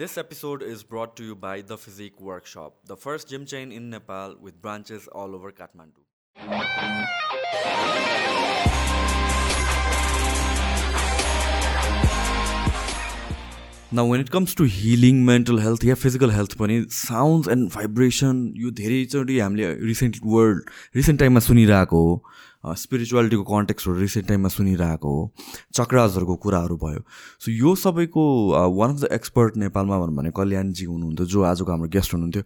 This episode is brought to you by The Physique Workshop, the first gym chain in Nepal with branches all over Kathmandu. Now, when it comes to healing mental health या physical health पनि sounds and vibration यो धेरैचोटि हामीले recent world recent टाइममा सुनिरहेको हो स्पिरिचुअलिटीको कन्टेक्स्टहरू recent टाइममा सुनिरहेको हो चक्राजहरूको कुराहरू भयो। सो यो सबैको वान अफ द एक्सपर्ट नेपालमा भनौँ भने कल्याणजी हुनुहुन्थ्यो जो आजको हाम्रो गेस्ट हुनुहुन्थ्यो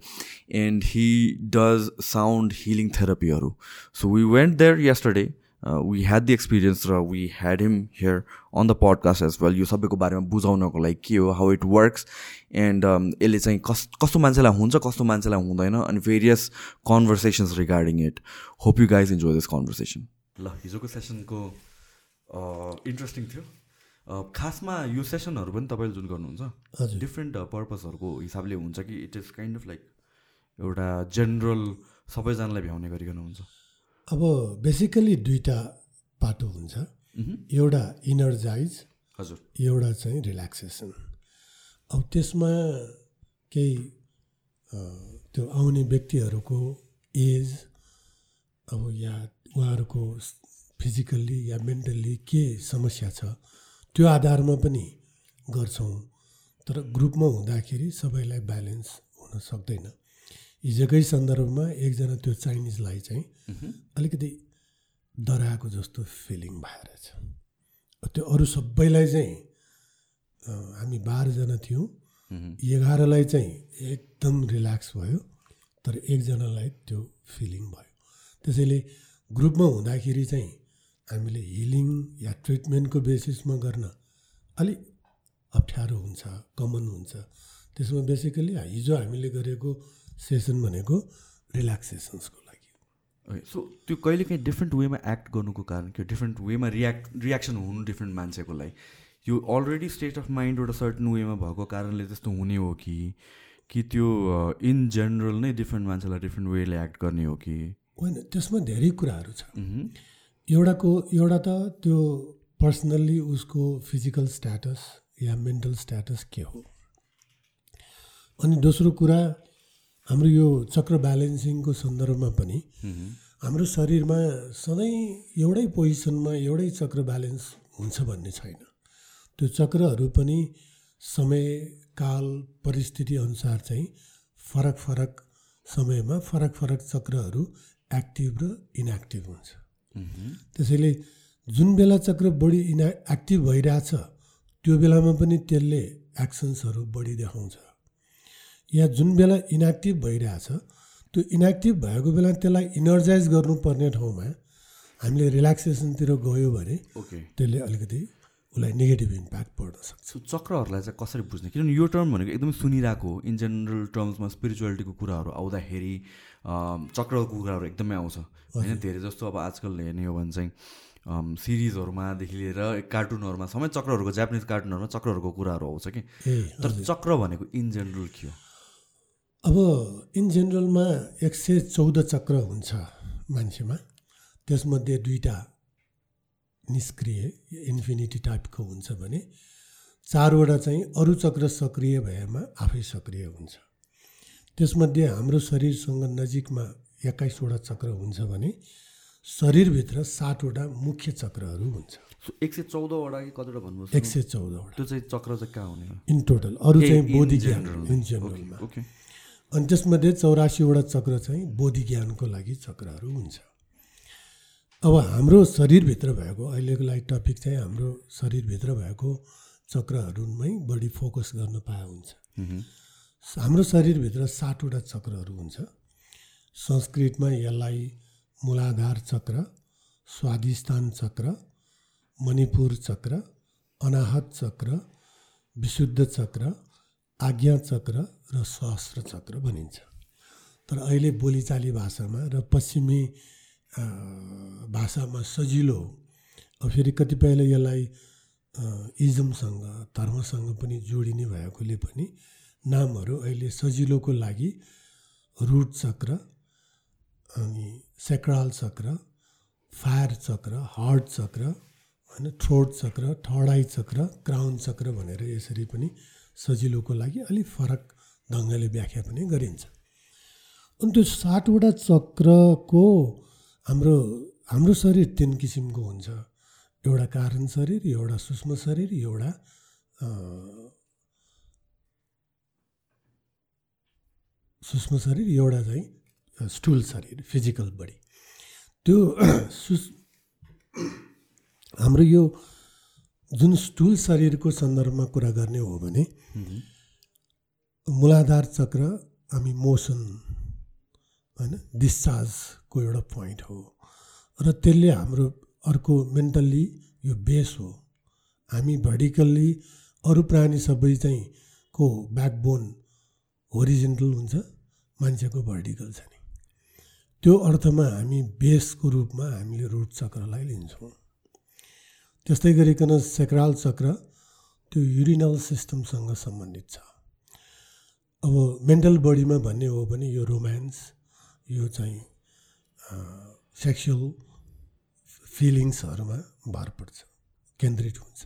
and he does sound healing थेरापीहरू so we went there yesterday we had the experience र we had him here on the podcast as well यो सबैको बारेमा बुझाउनको लागि के हो हाउ इट वर्क्स एन्ड यसले चाहिँ कस कस्तो मान्छेलाई हुन्छ कस्तो मान्छेलाई हुँदैन अनि various conversations regarding it hope you guys enjoy this conversation ल हिजोको सेसनको इन्ट्रेस्टिङ थियो। खासमा यो सेसनहरू पनि तपाईँले जुन गर्नुहुन्छ डिफ्रेन्ट पर्पजहरूको हिसाबले हुन्छ कि it is kind of like एउटा जेनरल सबैजनालाई भ्याउने गरिकन हुन्छ? अब बेसिकली दुईवटा पाटो हुन्छ। एउटा इनर्जाइज हजुर। एउटा चाहिँ रिल्याक्सेसन अब त्यसमा केही त्यो आउने व्यक्तिहरूको एज अब या उहाँहरूको फिजिकल्ली या मेन्टल्ली के समस्या छ त्यो आधारमा पनि गर्छौँ। तर ग्रुपमा हुँदाखेरि सबैलाई ब्यालेन्स हुन सक्दैन। हिजोकै सन्दर्भमा एकजना त्यो चाइनिजलाई चाहिँ अलिकति डराएको जस्तो फिलिङ भएर छ। त्यो अरू सबैलाई चाहिँ हामी बाह्रजना थियौँ। एघारलाई चाहिँ एकदम रिल्याक्स भयो तर एकजनालाई त्यो फिलिङ भयो। त्यसैले ग्रुपमा हुँदाखेरि चाहिँ हामीले हिलिङ या ट्रिटमेन्टको बेसिसमा गर्न अलिक अप्ठ्यारो हुन्छ कमन हुन्छ। त्यसमा बेसिकली हिजो हामीले गरेको सेसन भनेको रिल्याक्सेसन्सको लागि। सो त्यो कहिले काहीँ डिफ्रेन्ट वेमा एक्ट गर्नुको कारण के डिफ्रेन्ट वेमा रियाक्ट रियाक्सन हुनु डिफ्रेन्ट मान्छेको लागि यो अलरेडी स्टेट अफ माइन्ड एउटा सर्टन वेमा भएको कारणले त्यस्तो हुने हो कि कि त्यो इन जेनरल नै डिफ्रेन्ट मान्छेलाई डिफ्रेन्ट वेले एक्ट गर्ने हो कि? होइन त्यसमा धेरै कुराहरू छ। एउटाको एउटा त त्यो पर्सनल्ली उसको फिजिकल स्ट्याटस या मेन्टल स्ट्याटस के हो? अनि दोस्रो कुरा हाम्रो यो चक्र ब्यालेन्सिङको सन्दर्भमा पनि हाम्रो शरीरमा सधैँ एउटै पोजिसनमा एउटै चक्र ब्यालेन्स हुन्छ भन्ने छैन। त्यो चक्रहरू पनि समय काल परिस्थिति अनुसार चाहिँ फरक फरक समयमा फरक फरक चक्रहरू एक्टिभ र इनएक्टिभ हुन्छ। त्यसैले जुन बेला चक्र बढी इना एक्टिभ भइरहेछ त्यो बेलामा पनि त्यसले एक्सन्सहरू बढी देखाउँछ। या जुन बेला इनएक्टिभ भइरहेछ त्यो इनएक्टिभ भएको बेला त्यसलाई इनर्जाइज गर्नुपर्ने ठाउँमा हामीले रिल्याक्सेसनतिर गयो भने ओके त्यसले अलिकति उसलाई नेगेटिभ इम्प्याक्ट पर्न सक्छ। चक्रहरूलाई चाहिँ कसरी बुझ्ने? किनभने यो टर्म भनेको एकदमै सुनिरहेको इन जेनरल टर्म्समा स्पिरिचुअलिटीको कुराहरू आउँदाखेरि चक्रको कुराहरू एकदमै आउँछ। होइन धेरै जस्तो अब आजकल हेर्ने हो भने चाहिँ सिरिजहरूमादेखि लिएर कार्टुनहरूमा समेत चक्रहरूको जापानिज कार्टुनहरूमा चक्रहरूको कुराहरू आउँछ कि? तर चक्र भनेको इन जेनरल के हो? अब इन जेनरलमा एक सय चौध चक्र हुन्छ मान्छेमा। त्यसमध्ये दुईवटा निष्क्रिय इन्फिनिटी टाइपको हुन्छ भने चारवटा चाहिँ अरू चक्र सक्रिय भएमा आफै सक्रिय हुन्छ। त्यसमध्ये हाम्रो शरीरसँग नजिकमा एक्काइसवटा चक्र हुन्छ भने शरीरभित्र सातवटा मुख्य चक्रहरू हुन्छ। एक सय चौधवटा कि कतिवटा भन्नु एक सय चौधवटा। त्यो चाहिँ चक्र चाहिँ कहाँ हुने इन टोटल अरू चाहिँ बोधि ज्ञान. इन जेनरलमा ओके। अनि त्यसमध्ये चौरासीवटा चक्र चाहिँ बोधि ज्ञानको लागि चक्रहरू हुन्छ। अब हाम्रो शरीरभित्र भएको अहिलेको लागि टपिक चाहिँ हाम्रो शरीरभित्र भएको चक्रहरूमै बढी फोकस गर्न पाए हुन्छ। हाम्रो शरीरभित्र सातवटा चक्रहरू हुन्छ। संस्कृतमा यसलाई मूलाधार चक्र स्वादिष्ठान चक्र मणिपुर चक्र अनाहत चक्र विशुद्ध चक्र आज्ञा चक्र र सहस्र चक्र भनिन्छ। तर अहिले बोलीचाली भाषामा र पश्चिमी भाषामा सजिलो अब फेरि कतिपयले यसलाई इजमसँग धर्मसँग पनि जोडिने भएकोले पनि नामहरू अहिले सजिलोको लागि रुट चक्र अनि सेक्राल चक्र फायर चक्र हार्ट चक्र होइन थ्रोट चक्र आई चक्र क्राउन चक्र भनेर यसरी पनि सजिलोको लागि अलिक फरक ढङ्गले व्याख्या पनि गरिन्छ। अनि त्यो सातवटा चक्रको हाम्रो हाम्रो शरीर तिन किसिमको हुन्छ। एउटा कारण शरीर एउटा सूक्ष्म शरीर एउटा सूक्ष्म शरीर एउटा चाहिँ स्टुल शरीर फिजिकल बडी त्यो सुस् हाम्रो यो जुन स्टुल शरीरको सन्दर्भमा कुरा गर्ने हो भने मूलाधार चक्र हामी मोसन होइन डिस्चार्जको एउटा पोइन्ट हो। र त्यसले हाम्रो अर्को मेन्टल्ली यो बेस हो। हामी भर्टिकल्ली अरू प्राणी सबै चाहिँ को ब्याकबोन होरिजेन्टल हुन्छ मान्छेको भर्टिकल छ नि। त्यो अर्थमा हामी बेसको रूपमा हामीले रुट चक्रलाई लिन्छौँ। त्यस्तै गरिकन सेक्राल चक्र त्यो युरिनल सिस्टमसँग सम्बन्धित छ। अब मेन्टल बडीमा भन्ने हो भने यो रोमान्स यो चाहिँ सेक्सुअल फिलिङ्सहरूमा भर पर्छ केन्द्रित हुन्छ।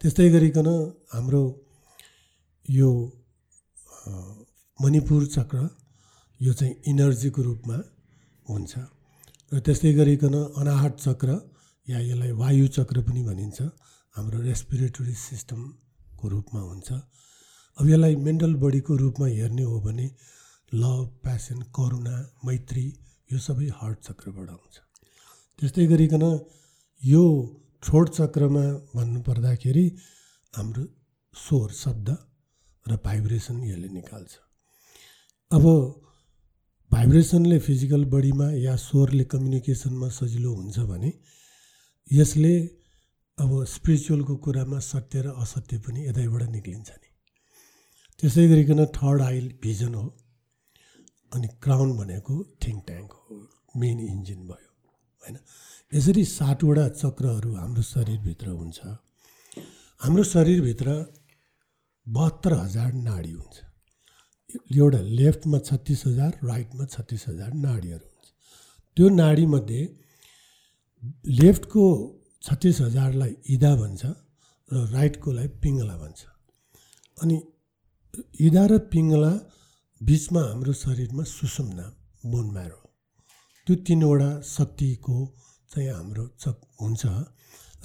त्यस्तै गरिकन हाम्रो यो मणिपुर चक्र यो चाहिँ इनर्जीको रूपमा हुन्छ। र त्यस्तै गरिकन अनाहट चक्र या यसलाई वायु चक्र पनि भनिन्छ। हाम्रो रेस्पिरेटरी सिस्टमको रूपमा हुन्छ। अब यसलाई मेन्टल बडीको रूपमा हेर्ने हो भने लभ प्यासन करुणा मैत्री यो सबै हार्ट चक्रबाट आउँछ त्यस्तै गरिकन यो थ्रोट चक्रमा भन्नुपर्दाखेरि हाम्रो स्वर शब्द र भाइब्रेसन यसले निकाल्छ। अब भाइब्रेसनले फिजिकल बडीमा या स्वरले कम्युनिकेसनमा सजिलो हुन्छ भने यसले अब स्पिरिचुअलको कुरामा सत्य र असत्य पनि यतैबाट निक्लिन्छ नि। त्यसै गरिकन थर्ड आई भिजन हो? अनि क्राउन भनेको थिङ्क ट्याङ्क हो मेन इन्जिन भयो होइन? यसरी सातवटा चक्रहरू हाम्रो शरीरभित्र हुन्छ। हाम्रो शरीरभित्र बहत्तर हजार नाडी हुन्छ। एउटा लेफ्टमा छत्तिस हजार राइटमा छत्तिस हजार नाडीहरू हुन्छ। त्यो नाडीमध्ये लेफ्टको छत्तिस हजारलाई इदा भन्छ र राइटकोलाई पिङ्गला भन्छ। अनि इदा र पिङ्गला बिचमा हाम्रो शरीरमा सुषुम्ना बोन म्यारो त्यो तिनवटा शक्तिको चाहिँ हाम्रो चक हुन्छ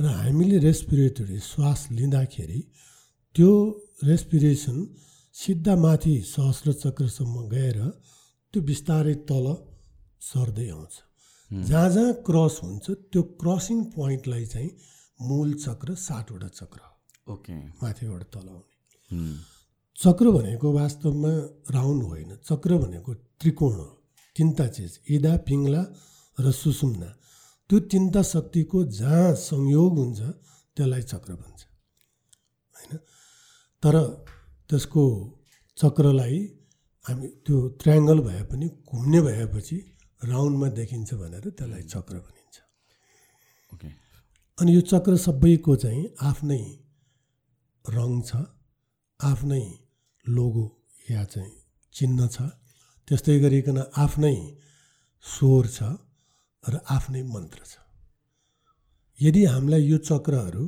र हामीले रेस्पिरेटरी श्वास लिँदाखेरि त्यो रेस्पिरेसन सिधा माथि सहस्र चक्रसम्म गएर त्यो बिस्तारै तल सर्दै आउँछ। जहाँ जहाँ क्रस हुन्छ त्यो क्रसिङ पोइन्टलाई चाहिँ मूल चक्र सातवटा चक्र ओके। माथिबाट तल आउने। चक्र भनेको वास्तवमा राउन्ड होइन। चक्र भनेको त्रिकोण हो। तिनवटा चिज इदा पिङ्ला र सुषुम्ना त्यो तिनवटा शक्तिको जहाँ संयोग हुन्छ त्यसलाई चक्र भन्छ। होइन? तर त्यसको चक्रलाई हामी त्यो ट्रायङ्गल भए पनि घुम्ने भएपछि राउन्डमा देखिन्छ भनेर त्यसलाई चक्र भनिन्छ। ओके। अनि यो चक्र सबैको चाहिँ आफ्नै रङ छ आफ्नै लोगो या चाहिँ चिन्ह छ। त्यस्तै गरिकन आफ्नै स्वर छ र आफ्नै मन्त्र छ। यदि हामीलाई यो चक्रहरू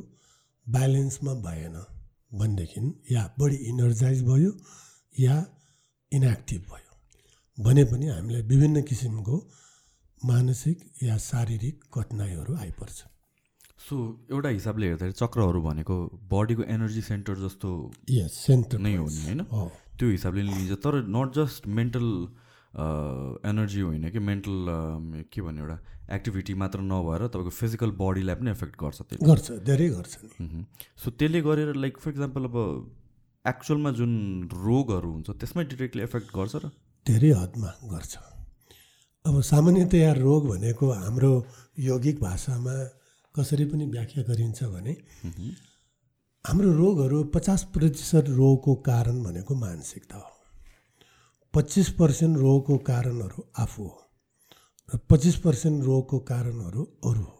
ब्यालेन्समा भएन भनेदेखि या बढी इनर्जाइज भयो या इनएक्टिभ भयो भने पनि हामीलाई विभिन्न किसिमको मानसिक या शारीरिक कठिनाइहरू आइपर्छ। सो एउटा हिसाबले हेर्दाखेरि चक्रहरू भनेको बडीको एनर्जी सेन्टर जस्तो यस सेन्टर नै हो नि होइन। त्यो हिसाबले लिन्छ। तर नट जस्ट मेन्टल एनर्जी होइन कि मेन्टल के भन्ने एउटा एक्टिभिटी मात्र नभएर तपाईँको फिजिकल बडीलाई पनि एफेक्ट गर्छ त्यसले गर्छ धेरै गर्छ। सो त्यसले गरेर लाइक फर इक्जाम्पल अब एक्चुअलमा जुन रोगहरू हुन्छ त्यसमै डिरेक्टली एफेक्ट गर्छ र? धेरै हदमा गर्छ। अब सामान्यतया रोग भनेको हाम्रो यौगिक भाषामा कसरी पनि व्याख्या गरिन्छ भने हाम्रो रोगहरू पचास प्रतिशत रोगको कारण भनेको मानसिकता हो। पच्चिस पर्सेन्ट रोगको कारणहरू आफू हो र पच्चिस पर्सेन्ट रोगको कारणहरू अरू हो।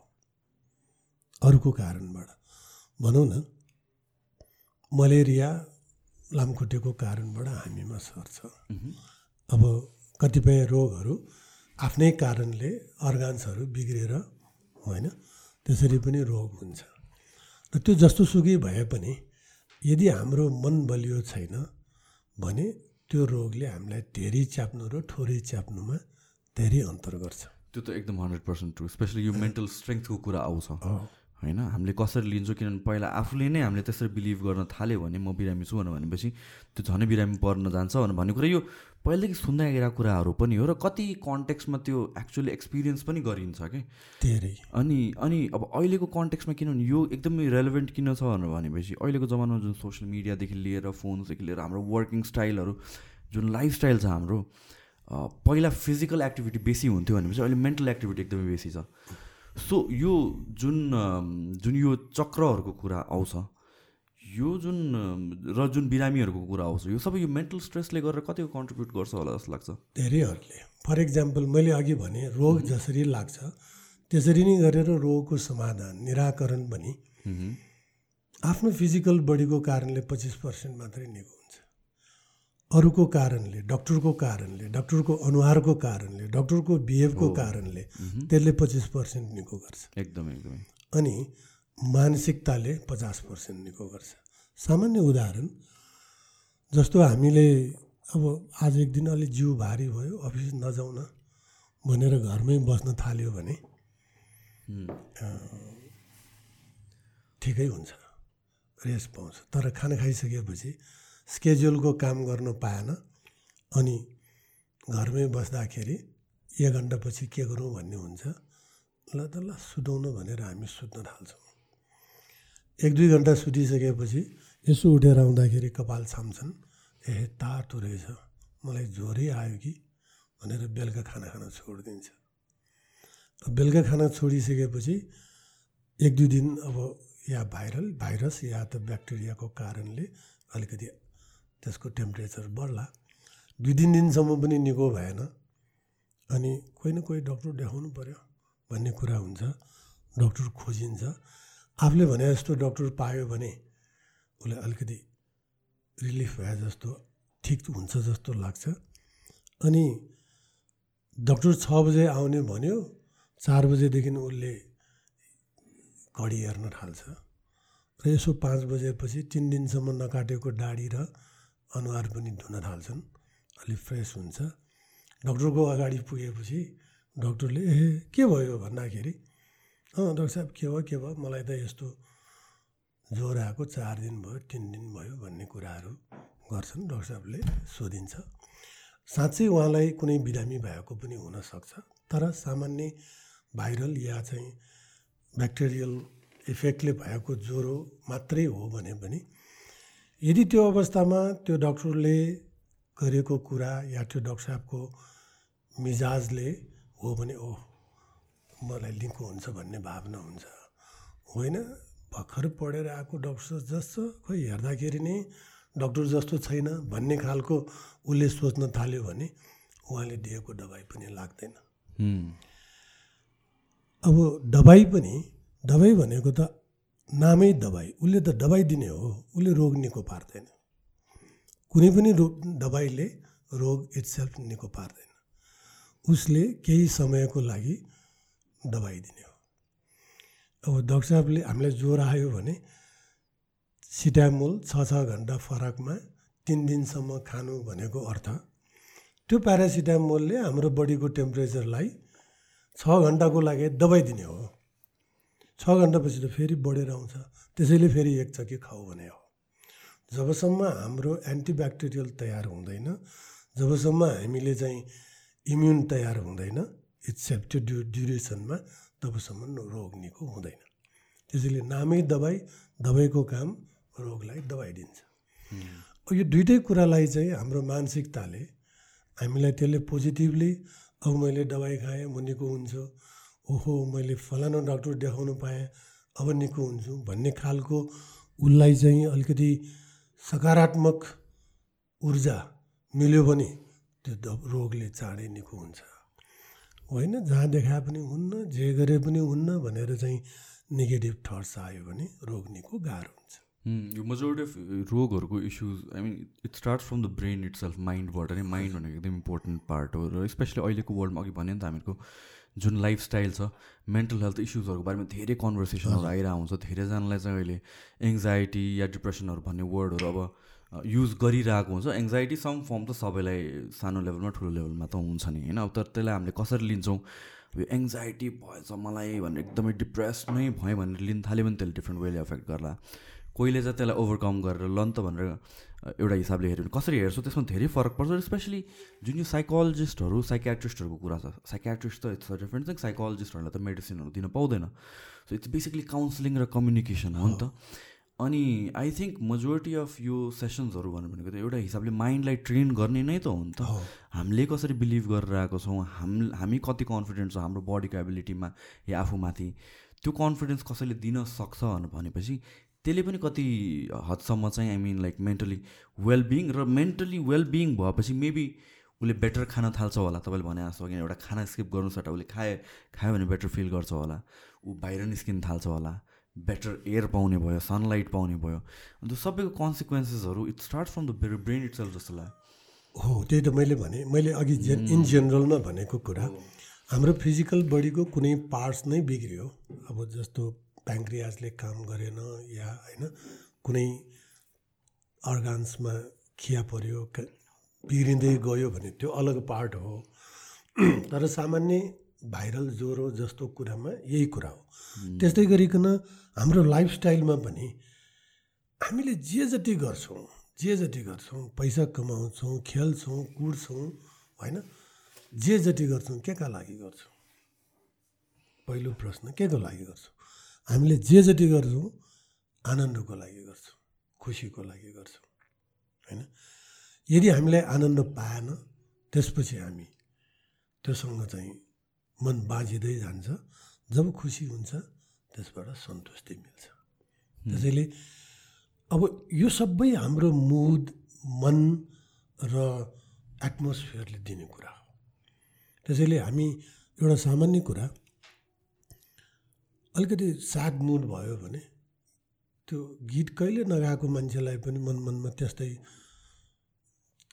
अरूको कारणबाट। भनौँ न मलेरिया लामखुट्टेको कारणबाट हामीमा सर्छ। अब कतिपय रोगहरू आफ्नै कारणले अर्गान्सहरू बिग्रेर होइन त्यसरी पनि रोग हुन्छ। र त्यो जस्तो सुकै भए पनि यदि हाम्रो मन बलियो छैन भने त्यो रोगले हामीलाई धेरै च्याप्नु र थोरै च्याप्नुमा धेरै अन्तर गर्छ। त्यो त एकदम हन्ड्रेड पर्सेन्ट ट्रु स्पेसली यो मेन्टल स्ट्रेङ्थको कुरा आउँछ। होइन? हामीले कसरी लिन्छौँ किनभने पहिला आफूले नै हामीले त्यसरी बिलिभ गर्न थाल्यो भने म बिरामी छु भनेपछि त्यो झनै बिरामी पर्न जान्छ भनेर भन्ने कुरा। यो पहिलेदेखि सुन्दै आइरहेको कुराहरू पनि हो र कति कन्टेक्समा त्यो एक्चुअली एक्सपिरियन्स पनि गरिन्छ कि? धेरै। अनि अनि अब अहिलेको कन्टेक्समा किनभने यो एकदमै रेलेभेन्ट किन छ भनेर भनेपछि अहिलेको जमानामा जुन सोसियल मिडियादेखि लिएर फोनदेखि लिएर हाम्रो वर्किङ स्टाइलहरू जुन लाइफस्टाइल छ हाम्रो पहिला फिजिकल एक्टिभिटी बेसी हुन्थ्यो भनेपछि अहिले मेन्टल एक्टिभिटी एकदमै बेसी छ। सो यो जुन जुन यो चक्रहरूको कुरा आउँछ यो जुन र जुन बिरामीहरूको कुरा आउँछ यो सबै यो मेन्टल स्ट्रेसले गरेर कतिको कन्ट्रिब्युट गर्छ होला जस्तो लाग्छ? धेरैहरूले। फर इक्जाम्पल मैले अघि भने रोग जसरी लाग्छ त्यसरी नै गरेर रोगको समाधान निराकरण पनि आफ्नो फिजिकल बडीको कारणले पच्चिस पर्सेन्ट मात्रै निको अरूको कारणले डक्टरको कारणले डक्टरको अनुहारको कारणले डक्टरको बिहेभको कारणले त्यसले पच्चिस पर्सेन्ट निको गर्छ। एकदमै एकदमै। अनि मानसिकताले पचास पर्सेन्ट निको गर्छ। सामान्य उदाहरण जस्तो हामीले अब आज एक दिन अलिक जिउ भारी भयो अफिस नजाउँ न भनेर घरमै बस्न थाल्यो भने ठिकै हुन्छ रेस्ट पाउँछ। तर खाना खाइसकेपछि स्केड्युलको काम गर्न पाएन। अनि घरमै बस्दाखेरि एक घन्टापछि के गरौँ भन्ने हुन्छ ल त ल सुताउनु भनेर हामी सुत्न थाल्छौँ। एक दुई घन्टा सुतिसकेपछि यसो उठेर आउँदाखेरि कपाल छाम्छन् ए तातो रहेछ। मलाई ज्वरै आयो कि? भनेर बेलुका खाना खान छोडिदिन्छ। बेलुका खाना छोडिसकेपछि एक दुई दिन अब या भाइरल भाइरस या त ब्याक्टेरियाको कारणले अलिकति त्यसको टेम्परेचर बढ्ला। दुई तिन दिनसम्म पनि निको भएन। अनि कोही न कोही डक्टर देखाउनु पऱ्यो भन्ने कुरा हुन्छ। डक्टर खोजिन्छ। आफूले भने जस्तो डक्टर पायो भने उसलाई अलिकति रिलिफ भए जस्तो ठिक हुन्छ जस्तो लाग्छ। अनि डक्टर छ बजे आउने भन्यो। चार बजेदेखि उसले घडी हेर्न थाल्छ। र यसो पाँच बजेपछि तिन दिनसम्म नकाटेको डाडी र अनुहार पनि धुन थाल्छन्। अलिक फ्रेस हुन्छ। डक्टरको अगाडि पुगेपछि डक्टरले ए के भयो? भन्दाखेरि अँ डक्टर साहब के भयो के भयो? मलाई त यस्तो ज्वरो आएको चार दिन भयो तिन दिन भयो भन्ने कुराहरू गर्छन्। डक्टर साहबले सोधिन्छ। साँच्चै उहाँलाई कुनै बिरामी भएको पनि हुनसक्छ। तर सामान्य भाइरल या चाहिँ ब्याक्टेरियल इफेक्टले भएको ज्वरो मात्रै हो भने पनि यदि त्यो अवस्थामा त्यो डक्टरले गरेको कुरा या त्यो डक्टर साहबको मिजाजले हो भने ओह मलाई निको हुन्छ भन्ने भावना हुन्छ। होइन भर्खर पढेर आएको डक्टर जस्तो खोइ हेर्दाखेरि नै डक्टर जस्तो छैन भन्ने खालको उसले सोच्न थाल्यो भने उहाँले दिएको दबाई पनि लाग्दैन। अब दबाई पनि दबाई भनेको त नामै दबाई उसले त दबाई दिने हो उसले रोग निको पार्दैन। कुनै पनि रोग दबाईले रोग इट्सेल्फ निको पार्दैन। उसले केही समयको लागि दबाई दिने हो। अब डक्टर साहबले हामीलाई ज्वरो आयो भने सिटामोल छ छ घन्टा फरकमा तिन दिनसम्म खानु भनेको अर्थ त्यो प्यारासिटामोलले हाम्रो बडीको टेम्परेचरलाई छ घन्टाको लागि दबाई दिने हो। छ घन्टापछि त फेरि बढेर आउँछ। त्यसैले फेरि एक चक्की खाऊ भने हो। जबसम्म हाम्रो एन्टिब्याक्टेरियल तयार हुँदैन जबसम्म हामीले चाहिँ इम्युन तयार हुँदैन त्यो ड्यु ड्युरेसनमा तबसम्म रोग निको हुँदैन। त्यसैले नामै दबाई दबाईको काम रोगलाई दबाई दिन्छ यो दुइटै कुरालाई चाहिँ हाम्रो मानसिकताले हामीलाई त्यसले पोजिटिभली अब मैले दबाई खाएँ म निको हुन्छु ओहो मैले फलानु डक्टर देखाउनु पाएँ। अब निको हुन्छु भन्ने खालको उसलाई चाहिँ अलिकति सकारात्मक ऊर्जा मिल्यो भने त्यो रोगले चाँडै निको हुन्छ। होइन जहाँ देखाए पनि हुन्न जे गरे पनि हुन्न भनेर चाहिँ नेगेटिभ थट्स आयो भने रोग निको गाह्रो हुन्छ। यो मेजोरिटी अफ रोगहरूको issues I mean it start from the brain itself माइन्डबाट नै माइन्ड भनेको एकदम इम्पोर्टेन्ट पार्ट हो। र स्पेसली अहिलेको वर्ल्डमा अघि भने नि त हामीहरूको जुन लाइफस्टाइल छ मेन्टल हेल्थ इस्युजहरूको बारेमा धेरै कन्भर्सेसनहरू आइरहेको हुन्छ धेरैजनालाई चाहिँ अहिले एङ्जाइटी या डिप्रेसनहरू भन्ने वर्डहरू अब युज गरिरहेको हुन्छ। एङ्जाइटी सम फर्म त सबैलाई सानो लेभलमा ठुलो लेभलमा त हुन्छ नि होइन? तर त्यसलाई हामीले कसरी लिन्छौँ? यो एङ्जाइटी भएछ मलाई भनेर एकदमै डिप्रेस नै भएँ भनेर लिन थाल्यो भने त्यसले डिफ्रेन्ट वेले एफेक्ट गर्ला। कोहीले चाहिँ त्यसलाई ओभरकम गरेर लन त भनेर एउटा हिसाबले हेऱ्यो भने कसरी हेर्छौँ त्यसमा धेरै फरक पर्छ स्पेसली जुन यो साइकोलोजिस्टहरू साइकेट्रिस्टहरूको कुरा छ। साइकेट्रिस्ट त इट्स डिफ्रेन्ट थिङ साइकोलोजिस्टहरूलाई त मेडिसिनहरू दिन पाउँदैन। सो इट्स बेसिकली काउन्सिलिङ र कम्युनिकेसन हो नि त। अनि आई थिङ्क मेजोरिटी अफ यो सेसन्सहरू भन्नु भनेको त एउटा हिसाबले माइन्डलाई ट्रेन गर्ने नै त हो नि त। हामीले कसरी बिलिभ गरेर आएको छौँ हाम हामी कति कन्फिडेन्ट छ हाम्रो बडीको एबिलिटीमा या आफूमाथि। त्यो कन्फिडेन्स कसैले दिन सक्छ भनेपछि त्यसले पनि कति हदसम्म चाहिँ I mean like mentally wellbeing र मेन्टली वेलबिङ भएपछि मेबी उसले बेटर खान थाल्छ होला। तपाईँले भने जस्तो किन एउटा खाना स्किप गर्नु सट्टा उसले खाए खायो भने बेटर फिल गर्छ होला। ऊ बाहिर निस्किन थाल्छ होला। बेटर एयर पाउने भयो सनलाइट पाउने भयो। अन्त सबैको कन्सिक्वेन्सेसहरू it start from the brain itself जस्तो लाग्यो। हो त्यही त मैले भने मैले अघि जेन इन जेनरलमा भनेको कुरा हाम्रो फिजिकल बडीको कुनै पार्ट्स नै बिग्रियो। अब जस्तो प्याङ्क्रियासले काम गरेन या होइन कुनै अर्गान्समा खिया पऱ्यो बिग्रिँदै गयो भने त्यो अलग पार्ट हो। तर सामान्य भाइरल ज्वरो जस्तो कुरामा यही कुरा हो। त्यस्तै गरिकन हाम्रो लाइफस्टाइलमा पनि हामीले जे जति गर्छौँ जे जति गर्छौँ पैसा कमाउँछौँ खेल्छौँ कुद्छौँ होइन जे जति गर्छौँ के का लागि गर्छौँ? पहिलो प्रश्न के को लागि गर्छौँ? हामीले जे जति गर्छौँ आनन्दको लागि गर्छौँ खुसीको लागि गर्छौँ होइन? यदि हामीलाई आनन्द पाएन त्यसपछि हामी त्योसँग चाहिँ मन बाँझिँदै जान्छ। जब खुसी हुन्छ त्यसबाट सन्तुष्टि मिल्छ। त्यसैले अब यो सबै हाम्रो मुड मन र एटमोस्फियरले दिने कुरा हो। त्यसैले हामी एउटा सामान्य कुरा अलिकति स्याड मुड भयो भने त्यो गीत कहिले नगाएको मान्छेलाई पनि मन मनमा त्यस्तै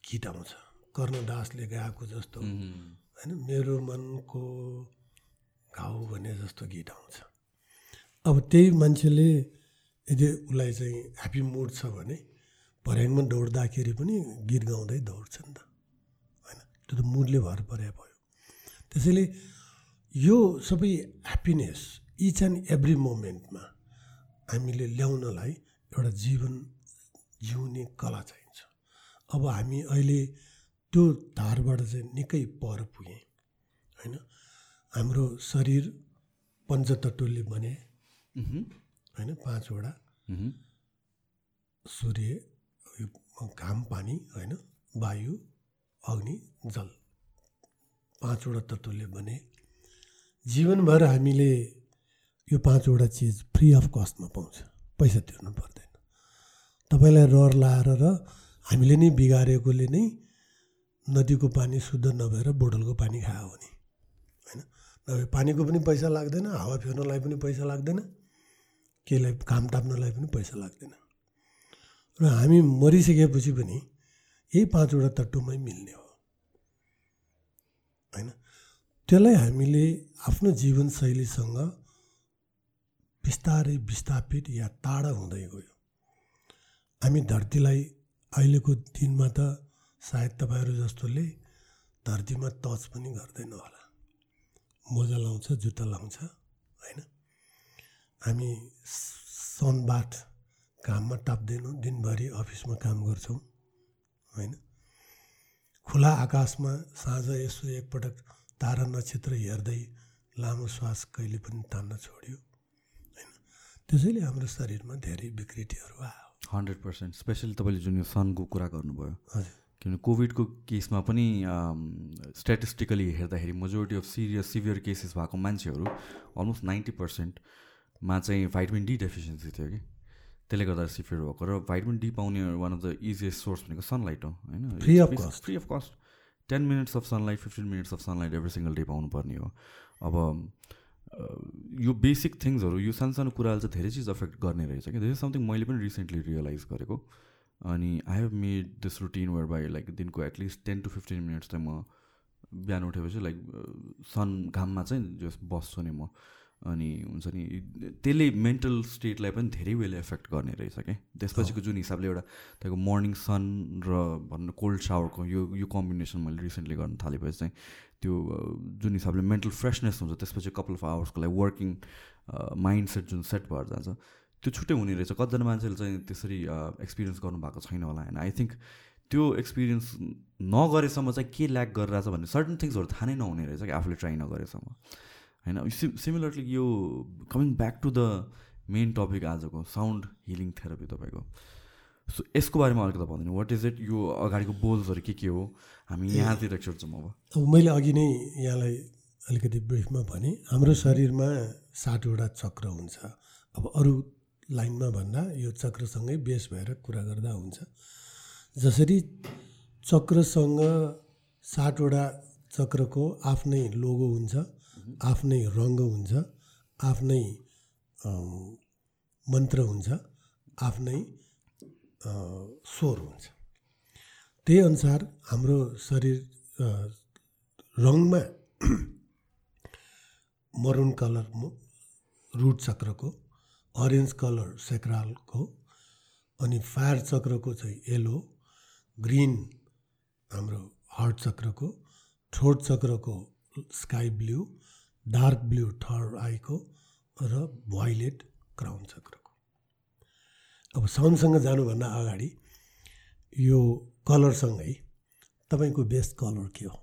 गीत आउँछ। कर्णदासले गाएको जस्तो। होइन मेरो मनको घाउ भने जस्तो गीत आउँछ। अब त्यही मान्छेले यदि उसलाई चाहिँ ह्याप्पी मुड छ भने भर्याङमा दौड्दाखेरि पनि गीत गाउँदै दौड्छ नि त। होइन त्यो त मुडले भर परे भयो। त्यसैले यो सबै ह्याप्पिनेस इच एन्ड एभ्री मोमेन्टमा हामीले ल्याउनलाई एउटा जीवन जिउने कला चाहिन्छ। अब हामी अहिले त्यो धारबाट चाहिँ निकै पर पुगेँ होइन? हाम्रो शरीर पञ्चतत्वले बने होइन? पाँचवटा सूर्य घाम पानी होइन? वायु अग्नि जल। पाँचवटा तत्त्वले बने। जीवनभर हामीले यो पाँचवटा चिज फ्री अफ कस्टमा पाउँछ। पैसा तिर्नु पर्दैन। तपाईँलाई रहर लाएर र हामीले नै बिगारेकोले नै नदीको पानी शुद्ध नभएर बोटलको पानी खायो भने होइन? नभए पानीको पनि पैसा लाग्दैन हावा फेर्नलाई पनि पैसा लाग्दैन केहीलाई घाम ताप्नलाई पनि पैसा लाग्दैन। र हामी मरिसकेपछि पनि यही पाँचवटा तट्टुमै मिल्ने हो। होइन? त्यसलाई हामीले आफ्नो जीवनशैलीसँग बिस्तारै विस्थापित या टाढा हुँदै गयो। हामी धरतीलाई अहिलेको दिनमा त सायद तपाईँहरू जस्तोले धरतीमा टच पनि गर्दैन होला। मोजा लाउँछ जुत्ता लाउँछ होइन? हामी सनबाट घाममा टाप्दैनौँ दिनभरि अफिसमा काम गर्छौँ होइन? खुला आकाशमा साँझ यसो एकपटक तारा नक्षत्र हेर्दै लामो श्वास कहिले पनि तान्न छोड्यो। त्यसैले हाम्रो शरीरमा धेरै विकृतिहरू आयो। हन्ड्रेड पर्सेन्ट स्पेसली तपाईँले जुन यो सनको कुरा गर्नुभयो हजुर। किनभने कोभिडको केसमा पनि स्ट्याटिस्टिकली हेर्दाखेरि majority of serious severe cases भएको मान्छेहरू अलमोस्ट नाइन्टी पर्सेन्टमा चाहिँ भाइटामिन डी डेफिसियन्सी थियो कि। त्यसले गर्दा सिभियर भएको र भाइटामिन डी पाउने one of the easiest source भनेको सनलाइट हो होइन? Free of cost free of cost ten minutes of sunlight fifteen minutes of sunlight every single day पाउनुपर्ने हो। अब यो बेसिक थिङ्सहरू यो सानो सानो कुराले चाहिँ धेरै चिज अफेक्ट गर्ने रहेछ कि दिस इज समथिङ मैले पनि रिसेन्टली रियलाइज गरेको। अनि I have made this routine where by like दिनको at least ten to fifteen minutes चाहिँ म बिहान उठेपछि लाइक सन घाममा चाहिँ जस बस्छु नि म। अनि हुन्छ नि त्यसले मेन्टल स्टेटलाई पनि धेरै वेले एफेक्ट गर्ने रहेछ क्या त्यसपछिको जुन हिसाबले एउटा तपाईँको मर्निङ सन र भन्नु कोल्ड सावरको यो यो कम्बिनेसन मैले रिसेन्टली गर्न थालेपछि चाहिँ त्यो जुन हिसाबले मेन्टल फ्रेसनेस हुन्छ त्यसपछि कपाल अफ आवर्सको लागि वर्किङ माइन्ड सेट जुन सेट भएर जान्छ त्यो छुट्टै हुने रहेछ। कतिजना मान्छेले चाहिँ त्यसरी एक्सपिरियन्स गर्नुभएको छैन होला होइन। आई थिङ्क त्यो एक्सपिरियन्स नगरेसम्म चाहिँ के ल्याक गरिरहेछ भन्ने सर्टन थिङ्सहरू थाहा नै नहुने रहेछ कि आफूले ट्राई नगरेसम्म। होइन? सिमिलरली यो coming back to the main topic आजको साउन्ड हिलिङ थेरापी तपाईँको। सो यसको बारेमा अलिकति भनिदिनु। वाट इज इट यो अगाडिको बोल्सहरू के के हो? हामी यहाँतिर छौँ अब। अब मैले अघि नै यहाँलाई अलिकति ब्रिफमा भने हाम्रो शरीरमा सातवटा चक्र हुन्छ। अब अरू लाइनमा भन्दा यो चक्रसँगै बेस भएर कुरा गर्दा हुन्छ। जसरी चक्रसँग सातवटा चक्रको आफ्नै लोगो हुन्छ आफ्नै रङ्ग हुन्छ आफ्नै मन्त्र हुन्छ आफ्नै स्वर हुन्छ। त्यही अनुसार हाम्रो शरीर रङमा मरुन कलर रुट चक्रको अरेन्ज कलर सेक्रालको अनि फायर चक्रको चाहिँ येलो ग्रिन हाम्रो हार्ट चक्रको throat चक्रको sky blue dark blue third आईको र भोइलेट क्राउन चक्रको। अब साउन्डसँग जानुभन्दा अगाडि यो कलरसँगै तपाईँको बेस्ट कलर के हो?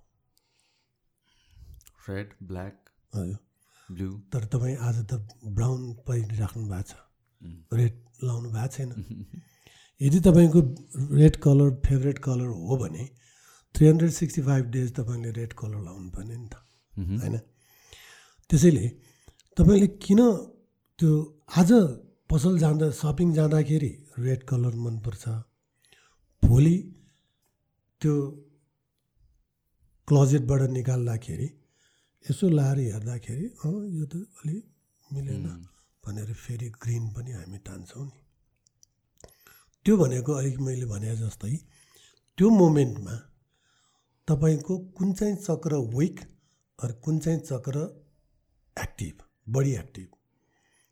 रेड ब्ल्याक हजुर। ब्लू तर तपाईँ आज त ब्राउन परिराख्नु भएको छ। रेड लाउनु भएको छैन। यदि तपाईँको रेड कलर फेभरेट कलर हो भने three hundred sixty five days तपाईँले रेड कलर लाउनु पर्ने नि त। होइन? त्यसैले तपाईँले किन त्यो आज पसल जाँदा सपिङ जाँदाखेरि रेड कलर मनपर्छ? भोलि त्यो क्लोजेटबाट निकाल्दाखेरि यसो लाएर हेर्दाखेरि अँ यो त अलि मिलेन भनेर फेरि ग्रिन पनि हामी तान्छौँ नि। त्यो भनेको अलिक मैले भने जस्तै त्यो मोमेन्टमा तपाईँको कुन चाहिँ चक्र विक अरू कुन चाहिँ चक्र एक्टिभ बढी एक्टिभ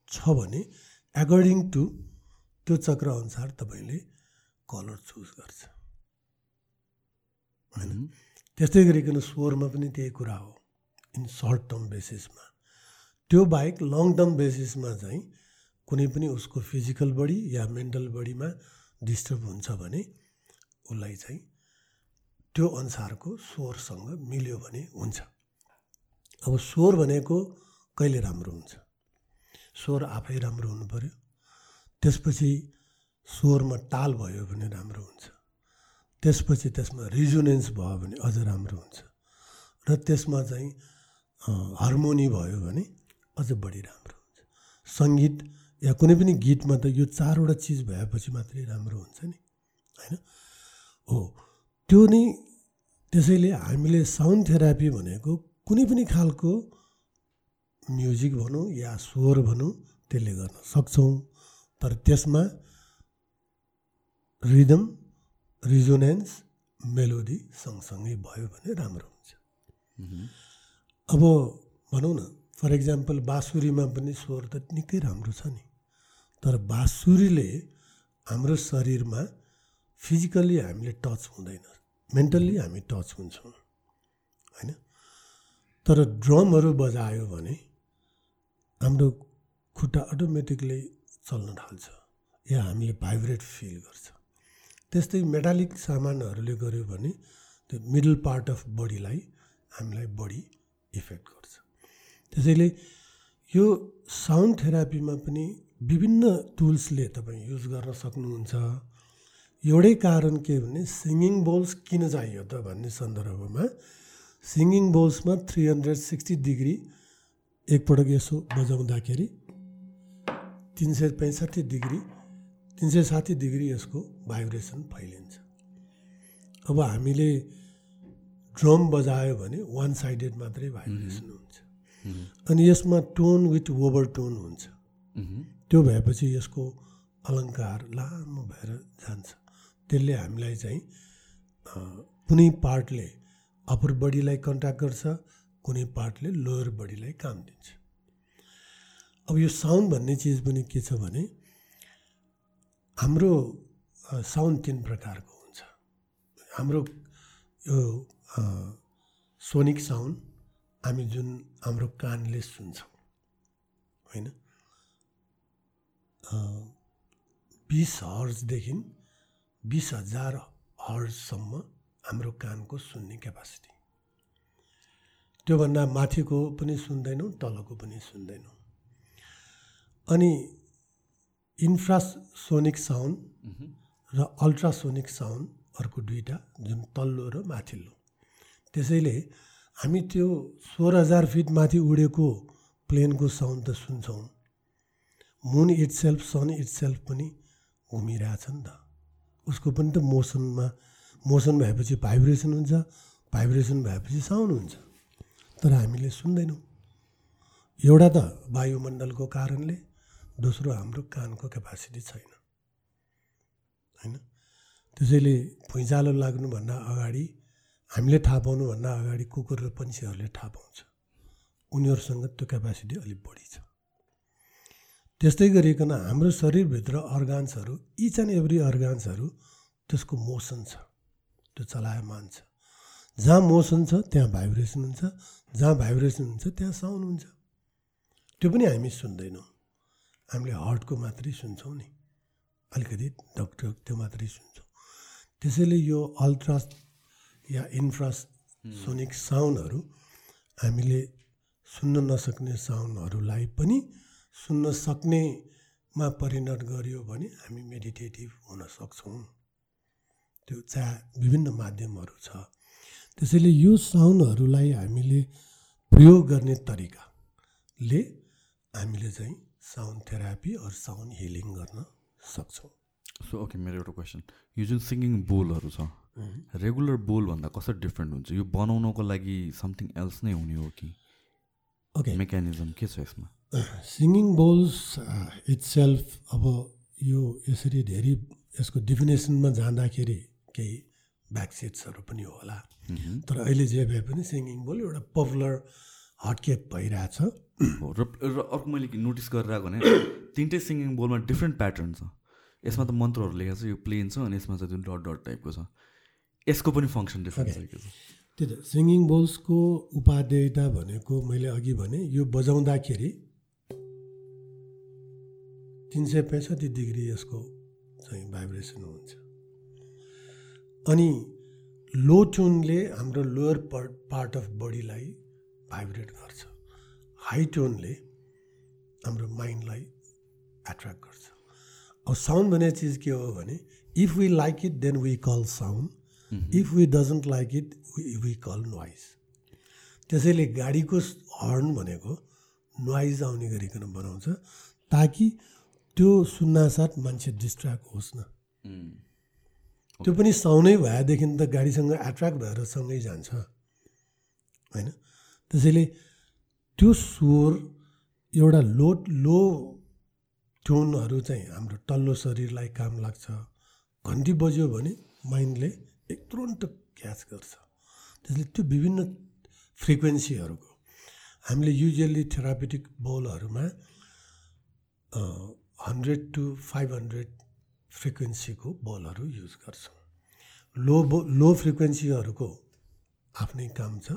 छ भने एकोर्डिङ टु त्यो चक्र अनुसार तपाईँले कलर चुज गर्छ। होइन? त्यस्तै गरिकन स्वरमा पनि त्यही कुरा हो। इन सर्ट टर्म बेसिसमा त्यो बाहेक लङ टर्म बेसिसमा चाहिँ कुनै पनि उसको फिजिकल बडी या मेन्टल बडीमा डिस्टर्ब हुन्छ भने उसलाई चाहिँ त्यो अनुसारको स्वरसँग मिल्यो भने हुन्छ। अब स्वर भनेको कहिले राम्रो हुन्छ? स्वर आफै राम्रो हुनु पऱ्यो त्यसपछि स्वरमा ताल भयो भने राम्रो हुन्छ। त्यसपछि त्यसमा रिजोनेन्स भयो भने अझ राम्रो हुन्छ। र त्यसमा चाहिँ हार्मोनी भयो भने अझ बढी राम्रो हुन्छ। सङ्गीत या कुनै पनि गीतमा त यो चारवटा चिज भएपछि मात्रै राम्रो हुन्छ नि होइन? हो त्यो नै त्यसैले हामीले साउन्ड थेरापी भनेको कुनै पनि खालको म्युजिक भनौँ या स्वर भनौँ त्यसले गर्न सक्छौँ। तर त्यसमा रिदम रिजोनेन्स मेलोडी सँगसँगै भयो भने राम्रो हुन्छ। अब भनौँ न फर इक्जाम्पल बाँसुरीमा पनि स्वर त निकै राम्रो छ नि। तर बाँसुरीले हाम्रो शरीरमा फिजिकल्ली हामीले टच हुँदैन मेन्टल्ली हामी टच हुन्छौँ होइन? तर ड्रमहरू बजायो भने हाम्रो खुट्टा अटोमेटिकली चल्न थाल्छ। या हामीले भाइब्रेट फिल गर्छ। त्यस्तै मेटालिक सामानहरूले गर्यो भने त्यो मिडल पार्ट अफ बडीलाई हामीलाई बडी इफेक्ट गर्छ। त्यसैले यो साउन्ड थेरापीमा पनि विभिन्न टुल्सले तपाईँ युज गर्न सक्नुहुन्छ। एउटै कारण के भने सिङ्गिङ बोल्स किन चाहियो त भन्ने सन्दर्भमा सिङ्गिङ बोल्समा थ्री हन्ड्रेड सिक्सटी डिग्री एकपटक यसो बजाउँदाखेरि तिन सय पैँसठी डिग्री तिन सय साठी डिग्री यसको भाइब्रेसन फैलिन्छ। अब हामीले ड्रम बजायो भने वान साइडेड मात्रै भाइब्रेसन हुन्छ। अनि यसमा टोन विथ ओभर टोन हुन्छ। त्यो भएपछि यसको अलङ्कार लामो भएर जान्छ। त्यसले हामीलाई चाहिँ कुनै पार्टले अप्पर बडीलाई कन्ट्याक्ट गर्छ कुनै पार्टले लोयर बडीलाई काम दिन्छ। अब यो साउन्ड भन्ने चिज पनि के छ भने हाम्रो साउन्ड तिन प्रकारको हुन्छ। हाम्रो यो सोनिक साउन्ड हामी जुन हाम्रो कानले सुन्छौँ होइन? बिस हर्जदेखि बिस हजार हर्जसम्म हाम्रो कानको सुन्ने क्यापासिटी त्योभन्दा माथिको पनि सुन्दैनौँ तलको पनि सुन्दैनौँ। अनि इन्फ्रासोनिक साउन्ड र अल्ट्रासोनिक साउन्ड अर्को दुईवटा जुन तल्लो र माथिल्लो। त्यसैले हामी त्यो सोह्र हजार फिट माथि उडेको प्लेनको साउन्ड त सुन्छौँ। Moon itself sun itself पनि घुमिरहेछ नि त। उसको पनि त मोसनमा मोसन भएपछि भाइब्रेसन हुन्छ भाइब्रेसन भएपछि साउन्ड हुन्छ। तर हामीले सुन्दैनौँ। एउटा त वायुमण्डलको कारणले दोस्रो हाम्रो कानको क्यापासिटी छैन। होइन? त्यसैले भुइँचालो लाग्नुभन्दा अगाडि हामीले थाहा पाउनुभन्दा अगाडि कुकुर र पन्छीहरूले थाहा पाउँछ। उनीहरूसँग त्यो क्यापासिटी अलिक बढी छ। त्यस्तै गरिकन हाम्रो शरीरभित्र अर्गान्सहरू इच एन्ड एभ्री अर्गान्सहरू त्यसको मोसन छ। त्यो चलायमान छ। जहाँ मोसन छ त्यहाँ भाइब्रेसन हुन्छ। जहाँ भाइब्रेसन हुन्छ त्यहाँ साउन्ड हुन्छ। त्यो पनि हामी सुन्दैनौँ। हामीले हार्टको मात्रै सुन्छौँ नि। अलिकति डक्टर त्यो मात्रै सुन्छौँ। त्यसैले यो अल्ट्रा या इन्फ्रासोनिक साउन्डहरू हामीले सुन्न नसक्ने साउन्डहरूलाई पनि सुन्न सक्नेमा परिणत गरियो भने हामी मेडिटेटिभ हुन सक्छौँ। त्यो चाहे विभिन्न माध्यमहरू छ। त्यसैले यो साउन्डहरूलाई हामीले प्रयोग गर्ने तरिकाले हामीले चाहिँ साउन्ड थेरापी अरू साउन्ड हिलिङ गर्न सक्छौँ। सो ओके मेरो एउटा क्वेसन यो जुन सिङ्गिङ बोलहरू छ रेगुलर बोलभन्दा कसरी डिफ्रेन्ट हुन्छ? यो बनाउनको लागि समथिङ एल्स नै हुने हो कि? ओके मेकानिजम के छ यसमा? सिङ्गिङ बोल्स इट्स सेल्फ अब यो यसरी धेरै यसको डिफिनेसनमा जाँदाखेरि केही ब्याकसेट्सहरू पनि होला। तर अहिले जे भए पनि सिङ्गिङ बोल एउटा पपुलर हटकेक भइरहेछ। र अर्को मैले नोटिस गरेर आएको भने तिनटै सिङ्गिङ बोलमा डिफ्रेन्ट प्याटर्न छ। यसमा त मन्त्रहरू लेखेको छ यो प्लेन छ अनि यसमा चाहिँ जुन डट डट टाइपको छ। यसको पनि फङ्सन डिफ्रेन्ट छ त्यही त सिङ्गिङ बोल्सको उपादेयता भनेको मैले अघि भने यो बजाउँदाखेरि तिन सय पैँसठी डिग्री यसको चाहिँ भाइब्रेसन हुन्छ। अनि लो ट्युनले हाम्रो लोयर पार्ट पार्ट अफ बडीलाई भाइब्रेट गर्छ। हाई टोनले हाम्रो माइन्डलाई एट्र्याक्ट गर्छ। अब साउन्ड भन्ने चिज के हो भने if we like it then we call sound if we doesn't like it we call noise त्यसैले गाडीको हर्न भनेको नोइज आउने गरिकन बनाउँछ ताकि त्यो सुन्नासाथ मान्छे डिस्ट्र्याक्ट होस् न। त्यो पनि साउन्डै भएदेखि त गाडीसँग एट्र्याक्ट भएर सँगै जान्छ। होइन? त्यसैले त्यो स्वर एउटा लो लो ट्युनहरू चाहिँ हाम्रो तल्लो शरीरलाई काम लाग्छ। घन्टी बज्यो भने माइन्डले एक तुरन्त क्याच गर्छ। त्यसले त्यो विभिन्न फ्रिक्वेन्सीहरूको हामीले युजली थेरापेटिक बोलहरूमा हन्ड्रेड टु फाइभ हन्ड्रेड फ्रिक्वेन्सीको बलहरू युज गर्छौँ। लो बो लो फ्रिक्वेन्सीहरूको आफ्नै काम छ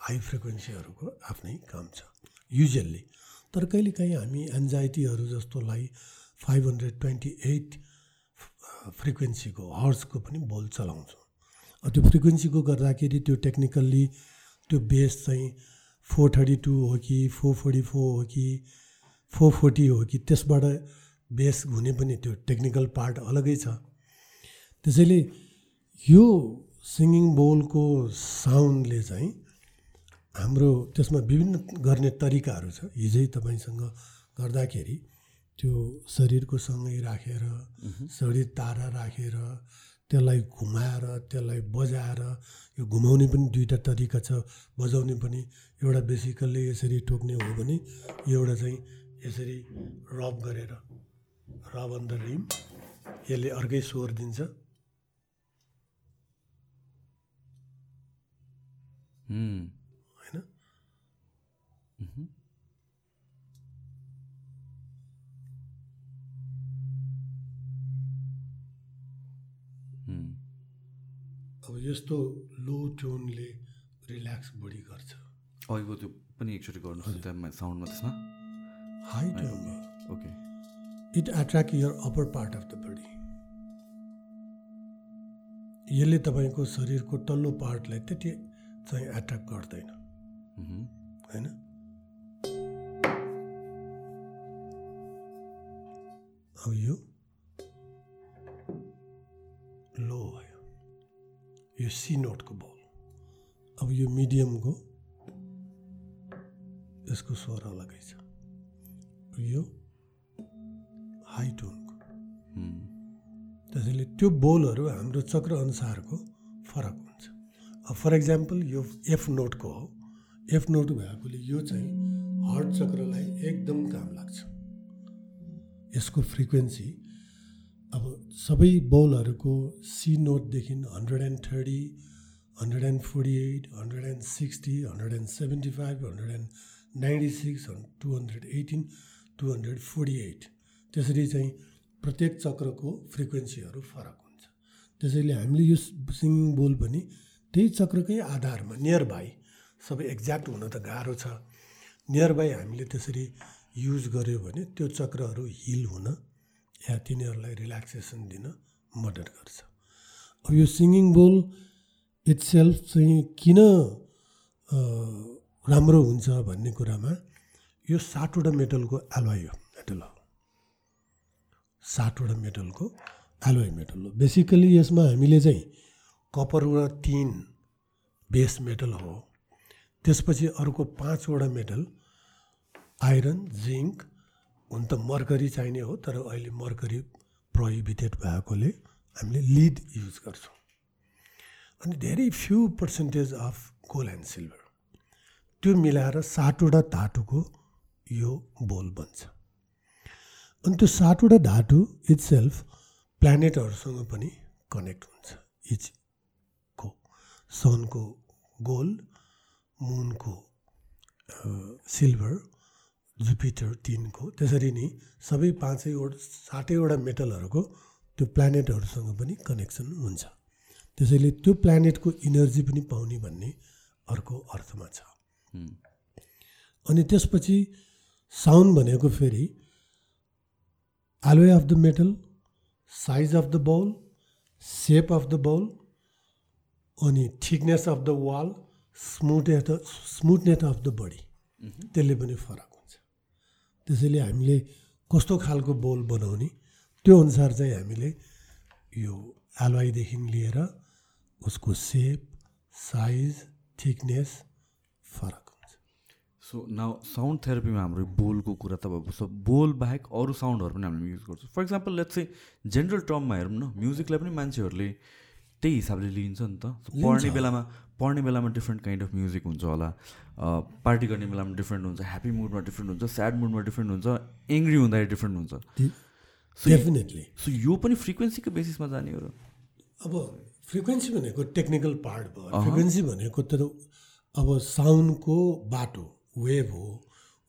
हाई फ्रिक्वेन्सीहरूको आफ्नै काम छ युजल्ली तर कहिलेकाहीँ हामी एन्जाइटीहरू जस्तोलाई फाइभ हन्ड्रेड ट्वेन्टी एट फ्रिक्वेन्सीको हर्सको पनि बोल चलाउँछौँ। त्यो फ्रिक्वेन्सीको गर्दाखेरि त्यो टेक्निकल्ली त्यो बेस चाहिँ फोर थर्टी टू हो कि फोर फोर्टी फोर हो कि फोर फोर्टी हो कि त्यसबाट बेस हुने पनि त्यो टेक्निकल पार्ट अलगै छ। त्यसैले यो सिङ्गिङ बोलको साउन्डले चाहिँ हाम्रो त्यसमा विभिन्न गर्ने तरिकाहरू छ। हिजै तपाईँसँग गर्दाखेरि त्यो शरीरको सँगै राखेर शरीर तारा राखेर त्यसलाई घुमाएर त्यसलाई बजाएर यो घुमाउने पनि दुईवटा तरिका छ। बजाउने पनि एउटा बेसिकल्ली यसरी टोक्ने हो भने एउटा चाहिँ यसरी रब गरेर रब अन द रिम यसले अर्कै स्वर दिन्छ। होइन? अब यस्तो लो टोनले रिल्याक्स बढी गर्छ। अघिको त्यो पनि एकचोटि गर्नुहोस् त्यहाँ साउन्डमा त्यसमा। High टोनमा okay it attract your upper part of the body यसले तपाईँको शरीरको तल्लो पार्टलाई त्यति चाहिँ एट्र्याक्ट गर्दैन। होइन? अब यो लो भयो। यो सी नोटको बल अब यो मिडियमको यसको स्वर अलगै छ। यो हाई टोनको। त्यसैले त्यो बोलहरू हाम्रो चक्र अनुसारको फरक हुन्छ। अब फर इक्जाम्पल यो एफ नोटको हो। एफ नोट भएकोले यो चाहिँ हार्ट चक्रलाई एकदम काम लाग्छ। यसको फ्रिक्वेन्सी अब सबै बोलहरूको C नोटदेखि hundred and thirty hundred and forty eight hundred and sixty hundred and seventy five hundred and ninety six two hundred eighteen two hundred forty eight. त्यसरी चाहिँ प्रत्येक चक्रको फ्रिक्वेन्सीहरू फरक हुन्छ। त्यसैले हामीले यो सिङ्गिङ बोल पनि त्यही चक्रकै आधारमा नियर बाई सबै एक्ज्याक्ट हुन त गाह्रो छ। नियर बाई हामीले त्यसरी युज गऱ्यो भने त्यो चक्रहरू हिल हुन या तिनीहरूलाई रिल्याक्सेसन दिन मद्दत गर्छ। अब यो सिङ्गिङ बोल इट्सेल्फ चाहिँ किन राम्रो हुन्छ भन्ने कुरामा यो सातवटा मेटलको एलोय हो मेटल हो। सातवटा मेटलको एलोय मेटल हो। बेसिकली यसमा हामीले चाहिँ कपर र तिन बेस मेटल हो। त्यसपछि अर्को पाँचवटा मेटल आइरन जिङ्क हुन त मर्करी चाहिने हो तर अहिले मर्करी प्रोहिबिटेड भएकोले हामीले लिड युज गर्छौँ। अनि धेरै few percentage of gold and silver. त्यो मिलाएर सातवटा धातुको यो बोल बन्छ। अनि त्यो सातवटा धातु इट्सेल्फ प्लानेटहरूसँग पनि कनेक्ट हुन्छ। इचको सनको गोल्ड मुनको सिल्भर जुपिटर तिनको त्यसरी नै सबै पाँचैवटा सातैवटा मेटलहरूको त्यो प्लानेटहरूसँग पनि कनेक्सन हुन्छ। त्यसैले त्यो प्लानेटको इनर्जी पनि पाउने भन्ने अर्को अर्थमा छ। अनि त्यसपछि साउन्ड भनेको फेरि alloy of the metal size of the ball shape of the ball अनि thickness of the wall smoothness smoothness of the body त्यसले पनि फरक हुन्छ। त्यसैले हामीले कस्तो खालको बोल बनाउने त्यो अनुसार चाहिँ हामीले यो एलोइदेखि लिएर उसको सेप साइज थिकनेस फरक। सो नाउ साउन्ड थेरापीमा हाम्रो बोलको कुरा त भएको छ बोल बाहेक अरू साउन्डहरू पनि हामीले युज गर्छौँ। फर इक्जाम्पल लेट्स चाहिँ जेनरल टर्ममा हेरौँ न म्युजिकलाई पनि मान्छेहरूले त्यही हिसाबले लिन्छ नि त। पढ्ने बेलामा पढ्ने बेलामा डिफ्रेन्ट काइन्ड अफ म्युजिक हुन्छ होला। पार्टी गर्ने बेलामा डिफ्रेन्ट हुन्छ ह्याप्पी मुडमा डिफ्रेन्ट हुन्छ स्याड मुडमा डिफ्रेन्ट हुन्छ एङ्ग्री हुँदाखेरि डिफ्रेन्ट हुन्छ। डेफिनेटली सो यो पनि फ्रिक्वेन्सीको बेसिसमा जाने हो र। अब फ्रिक्वेन्सी भनेको टेक्निकल पार्ट भयो। फ्रिक्वेन्सी भनेको त अब साउन्डको बाटो वेभ हो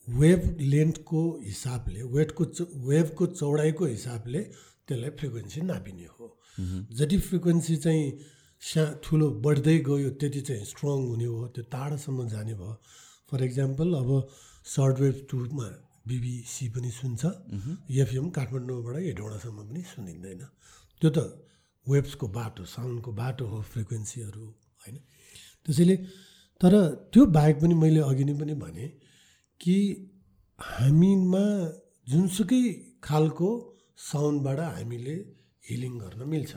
वेभ लेन्थको हिसाबले वेटको वेभको चौडाइको हिसाबले त्यसलाई फ्रिक्वेन्सी नापिने हो। जति फ्रिक्वेन्सी चाहिँ सा ठुलो बढ्दै गयो त्यति चाहिँ स्ट्रङ हुने हो त्यो टाढासम्म जाने भयो। फर इक्जाम्पल अब सर्ट वेभ टुमा बिबिसी पनि सुन्छ एफएम काठमाडौँबाट हेटौँडासम्म पनि सुनिँदैन। त्यो त वेब्सको बाटो साउन्डको बाटो हो फ्रिक्वेन्सीहरू होइन। त्यसैले तर त्यो बाहेक पनि मैले अघि नै पनि भने कि हामीमा जुनसुकै खालको साउन्डबाट हामीले हिलिङ गर्न मिल्छ।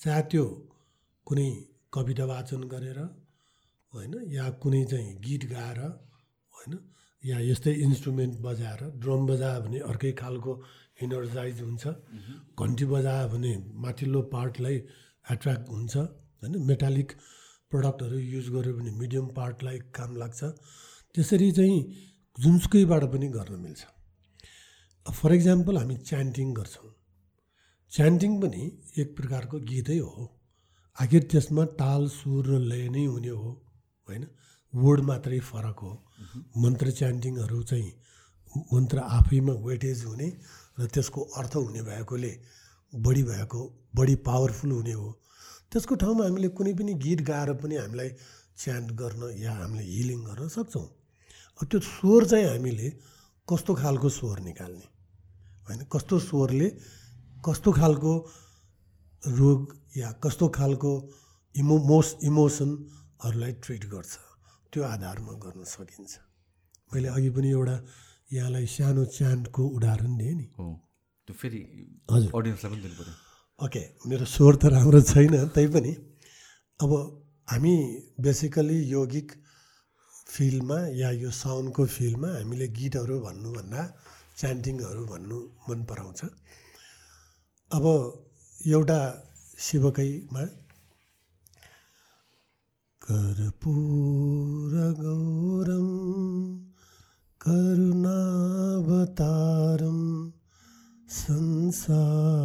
चाहे त्यो कुनै कविता वाचन गरेर होइन या कुनै चाहिँ गीत गाएर होइन या यस्तै इन्स्ट्रुमेन्ट बजाएर ड्रम बजायो भने अर्कै खालको इनर्जाइज हुन्छ। घन्टी बजायो भने माथिल्लो पार्टलाई एट्र्याक्ट हुन्छ होइन मेटालिक प्रडक्टहरू युज गऱ्यो भने मिडियम पार्टलाई काम लाग्छ। त्यसरी चाहिँ जुनसुकैबाट पनि गर्न मिल्छ। फर इक्जाम्पल हामी च्यान्टिङ गर्छौँ। च्यान्टिङ पनि एक प्रकारको गीतै हो। आखिर त्यसमा ताल सुर र लय नै हुने हो होइन? वर्ड मात्रै फरक हो। मन्त्र च्यान्टिङहरू चाहिँ मन्त्र आफैमा वेटेज हुने र त्यसको अर्थ हुने भएकोले बढी भएको बढी पावरफुल हुने हो। त्यसको ठाउँमा हामीले कुनै पनि गीत गाएर पनि हामीलाई च्यान्ट गर्न या हामीले हिलिङ गर्न सक्छौँ। त्यो स्वर चाहिँ हामीले कस्तो खालको स्वर निकाल्ने? होइन कस्तो स्वरले कस्तो खालको रोग या कस्तो खालको इमो मोस इमोसनहरूलाई ट्रिट गर्छ? त्यो आधारमा गर्न सकिन्छ। मैले अघि पनि एउटा यहाँलाई सानो च्यान्टको उदाहरण दिएँ नि। हो त्यो फेरि हजुर। अडियन्सलाई पनि दिनु पऱ्यो ओके मेरो स्वर त राम्रो छैन तैपनि अब हामी बेसिकली यौगिक फिल्डमा या यो साउन्डको फिल्डमा हामीले गीतहरू भन्नुभन्दा च्यान्टिङहरू भन्नु मन पराउँछ। अब एउटा शिवकैमा कर्पूर गौरम करुणावतारम संसारसारं